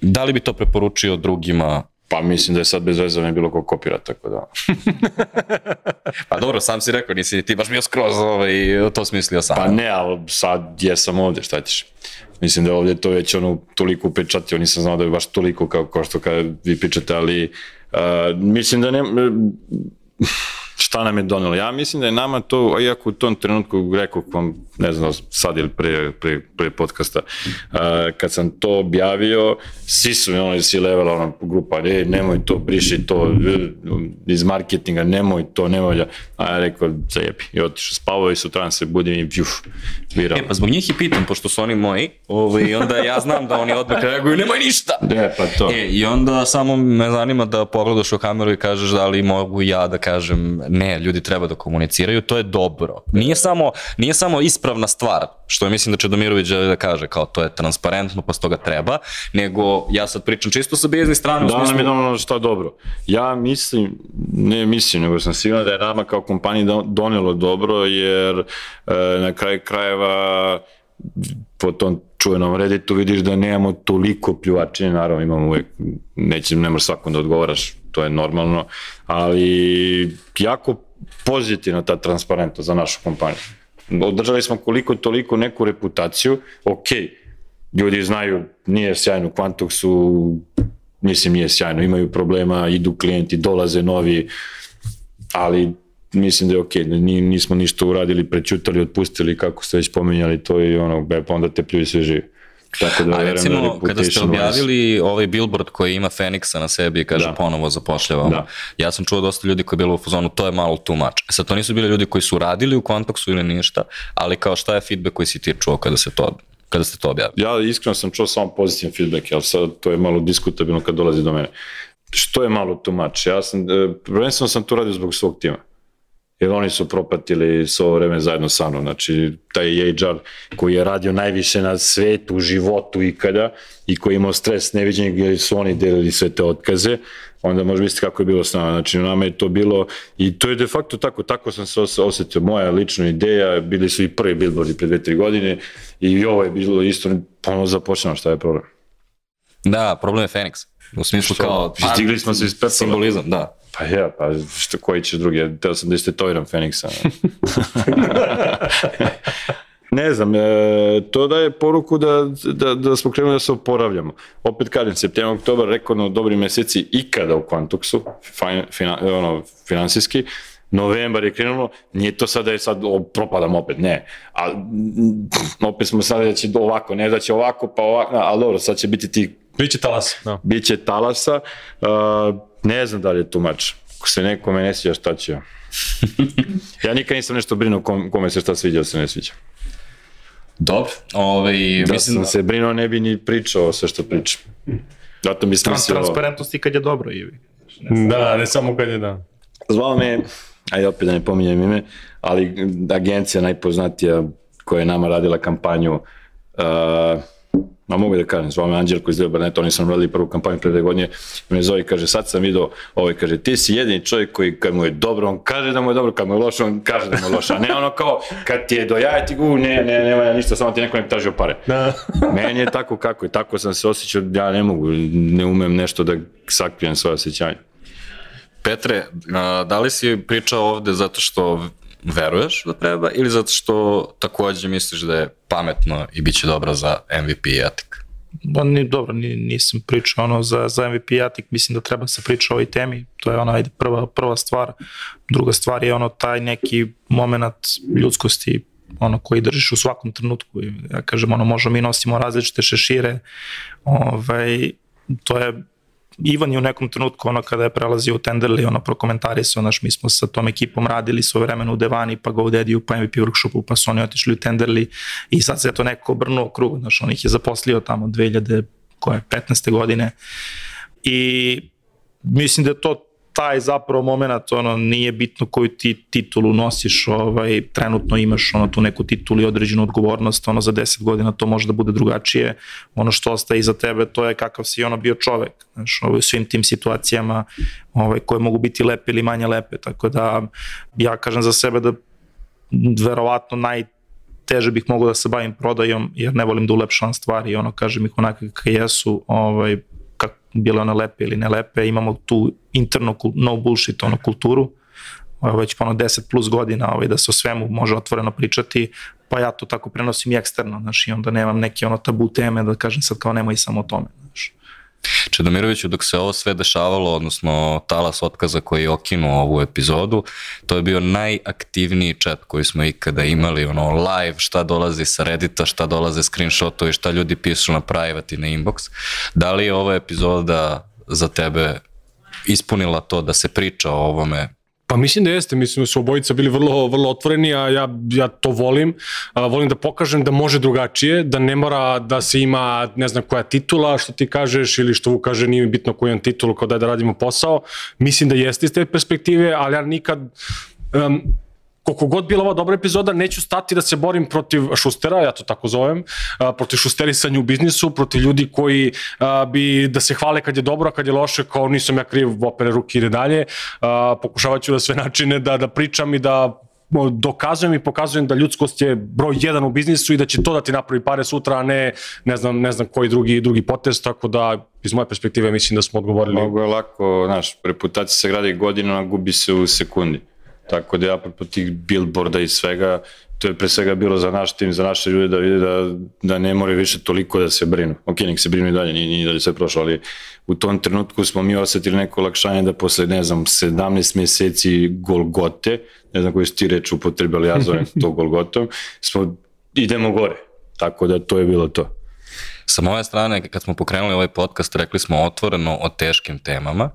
da li bi to preporučio drugima? Pa mislim da je sad bez veze ne bilo ko kopira, tako da. Pa dobro, sam si rekao, nisi ni ti baš bio skroz ovaj, to smislio sam. Pa ne, ali sad jesam ovde, šta ćeš. Mislim da ovde to već ono toliko upečatio, nisam znao da je baš toliko kao, kao što kada vi pričate, ali uh, mislim da ne, šta nam je donelo. Ja mislim da je nama to, iako u tom trenutku rekao vam, ne znam, sad ili pre, pre, pre podcasta, uh, kad sam to objavio, svi su mi ono iz levela, ona grupa, e, nemoj to, briši to, e, iz marketinga, nemoj to, nemoj da, a ja rekao, zajebi, i otišao spavao i sutra se budim i pjuf, viral. E, pa zbog njih i pitam, pošto su oni moji, ovaj, onda ja znam da oni odmah reaguju, nemoj ništa! Ne, pa to. E, i onda samo me zanima da pogledaš u kameru i kažeš da li mogu ja da kažem ne, ljudi treba da komuniciraju, to je dobro. Nije samo, nije samo ispravna stvar, što je mislim da Čedomirović želi da kaže, kao to je transparentno, pa toga treba, nego ja sad pričam čisto sa biznis strane, Da nam je donalo šta dobro. Ja mislim, ne mislim, nego sam siguran da je nama kao kompaniji do- donelo dobro, jer e, na kraju krajeva po tom čuvenom Redditu vidiš da nemamo toliko pljuvačine, naravno imamo uvek, neće, ne možeš svakom da odgovaraš, to je normalno, ali jako pozitivna ta transparentnost za našu kompaniju. Održali smo koliko toliko neku reputaciju, ok, ljudi znaju, nije sjajno u Quantuxu, mislim nije sjajno, imaju problema, idu klijenti, dolaze novi, ali mislim da je okay, ni, nismo ništa uradili, prećutali, otpustili, kako ste već pominjali, to je ono, be, pa onda te pljuju sve živi. Tako da A verujem da recimo, kada ste objavili ovaj billboard koji ima Feniksa na sebi i kaže Da. ponovo zapošljavamo, Da. ja sam čuo dosta ljudi koji je bilo u fazonu, to je malo too much. E sad, to nisu bili ljudi koji su radili u Quantoxu ili ništa, ali kao šta je feedback koji si ti čuo kada, se to, kada ste to objavili? ja iskreno sam čuo samo pozitivan feedback, ali sad to je malo diskutabilno kad dolazi do mene. Što je malo too much? Ja sam, e, prvenstveno sam to radio zbog svog tima. Jer oni su propatili svo ovo vreme zajedno sa mnom. Znači, taj HR koji je radio najviše na svetu, u životu ikada i koji je imao stres neviđenja gdje su oni delili sve te otkaze, onda može misliti kako je bilo s nama. Znači, nama je to bilo, i to je de facto tako, tako sam se os- osetio, moja lična ideja, bili su i prvi billboardi pre dve, tri godine i ovo je bilo isto, ponovno započnemo, šta je problem? Da, problem je Feniks. U smislu Što? kao... Stigli smo se iz. Simbolizam, da. Pa ja, pa što, koji će drugi, ja teo sam da istetoviram Feniksa. ne znam, e, to daje poruku da, da, da smo krenuli da se oporavljamo. Opet kažem, septembar, oktobar, rekordno dobri meseci ikada u Quantuxu, fin, fina, ono, finansijski, novembar je krenulo, nije to sad da je sad o, propadam opet, ne. A, opet smo sad da će ovako, ne da će ovako, pa ovako, ali dobro, sad će biti ti Biće talas. Da. Biće talasa, uh, ne znam da li je tu mač. Ako se nekome ne sviđa, šta ću ja? nikad nisam nešto brinuo kom, kome se šta sviđa, se ne sviđa. Dobro. Ovaj, Da mislim, sam se brinuo, ne bi ni pričao sve što pričam. Zato bi Trans, smislio... transparentnosti kad je dobro i Da, ne samo kad je da. Zvao me, ajde opet da ne pominjem ime, ali agencija najpoznatija koja je nama radila kampanju, uh, ma mogu da kažem, zvao me Anđelko iz Deo Barneta, oni su nam radili prvu kampanju pre dve godine, i me zove i kaže, sad sam vidio, ovaj kaže, ti si jedini čovjek koji kad mu je dobro, on kaže da mu je dobro, kad mu je loše, on kaže da mu je loše, a ne ono kao, kad ti je do jaja ti gu, ne, ne, nema ništa, samo ti neko ne tražio pare. Da. Meni je tako kako je, tako sam se osjećao, ja ne mogu, ne umem nešto da sakrijem svoje osjećanje. Petre, a, da li si pričao ovde zato što veruješ da treba ili zato što takođe misliš da je pametno i bit će dobro za MVP jatik? Ba, ni, dobro, ni, nisam pričao ono za, za MVP jatik, mislim da treba se priča o ovoj temi, to je ona ajde, prva, prva stvar. Druga stvar je ono taj neki moment ljudskosti ono koji držiš u svakom trenutku. Ja kažem, ono, možemo mi nosimo različite šešire, ovaj, to je Ivan je u nekom trenutku ono kada je prelazio u Tenderli, ono prokomentarisao, znaš, mi smo sa tom ekipom radili svoje vremena u Devani, pa GoDaddy-u, pa MVP workshopu, pa su oni otišli u Tenderli i sad se to neko obrnuo krug, znaš, on ih je zaposlio tamo 2000, koje, 15. godine i mislim da to taj zapravo moment, ono, nije bitno koju ti titulu nosiš, ovaj, trenutno imaš ono, tu neku titulu i određenu odgovornost, ono, za 10 godina to može da bude drugačije, ono što ostaje iza tebe, to je kakav si ono bio čovek, znaš, ovaj, u svim tim situacijama ovaj, koje mogu biti lepe ili manje lepe, tako da ja kažem za sebe da verovatno naj teže bih mogao da se bavim prodajom, jer ne volim da ulepšavam stvari, ono, kažem ih onakve kakve jesu, ovaj, bile one lepe ili ne lepe, imamo tu interno no bullshit ono kulturu, već ono 10 plus godina ovaj, da se o svemu može otvoreno pričati, pa ja to tako prenosim i eksterno, znaš, i onda nemam neke ono tabu teme da kažem sad kao nemoj samo o tome, znaš. Čedomiroviću, dok se ovo sve dešavalo, odnosno talas otkaza koji je okinuo ovu epizodu, to je bio najaktivniji chat koji smo ikada imali, ono live, šta dolazi sa Reddita, šta dolaze screenshotovi, šta ljudi pišu na private i na inbox. Da li je ova epizoda za tebe ispunila to da se priča o ovome Pa mislim da jeste, mislim da su obojica bili vrlo, vrlo otvoreni, a ja, ja to volim. A, volim da pokažem da može drugačije, da ne mora da se ima ne znam koja titula, što ti kažeš, ili što kaže nije bitno koju imam titulu, kao da je da radimo posao. Mislim da jeste iz te perspektive, ali ja nikad um, koliko god bila ova dobra epizoda, neću stati da se borim protiv šustera, ja to tako zovem, protiv šusterisanja u biznisu, protiv ljudi koji bi da se hvale kad je dobro, a kad je loše, kao nisam ja kriv, opere ruke ide dalje. Pokušavat ću da sve načine da, da pričam i da dokazujem i pokazujem da ljudskost je broj jedan u biznisu i da će to da ti napravi pare sutra, a ne ne znam, ne znam koji drugi, drugi potez, tako da iz moje perspektive mislim da smo odgovorili. Mogu je lako, znaš, reputacija se gradi godinama, gubi se u sekundi. Tako da ja apropo tih billboarda i svega, to je pre svega bilo za naš tim, za naše ljude da vide da, da ne more više toliko da se brinu. Ok, nek se brinu i dalje, nije, nije dalje sve prošlo, ali u tom trenutku smo mi osetili neko olakšanje da posle, ne znam, 17 meseci Golgote, ne znam koju su ti reč upotrebali, ja zovem to Golgotom, smo, idemo gore. Tako da to je bilo to. Sa moje strane, kad smo pokrenuli ovaj podcast, rekli smo otvoreno o teškim temama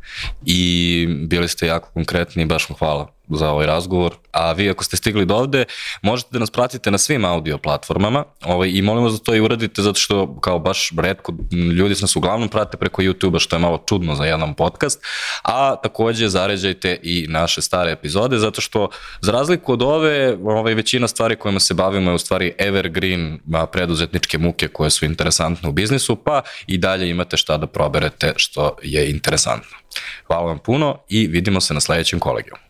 i bili ste jako konkretni i baš vam hvala za ovaj razgovor. A vi ako ste stigli do ovde, možete da nas pratite na svim audio platformama ovaj, i molim vas da to i uradite zato što kao baš redko ljudi nas uglavnom prate preko YouTube-a što je malo čudno za jedan podcast, a takođe zaređajte i naše stare epizode zato što za razliku od ove, ovaj, većina stvari kojima se bavimo je u stvari evergreen preduzetničke muke koje su interesantne u biznisu, pa i dalje imate šta da proberete što je interesantno. Hvala vam puno i vidimo se na sledećem kolegiju.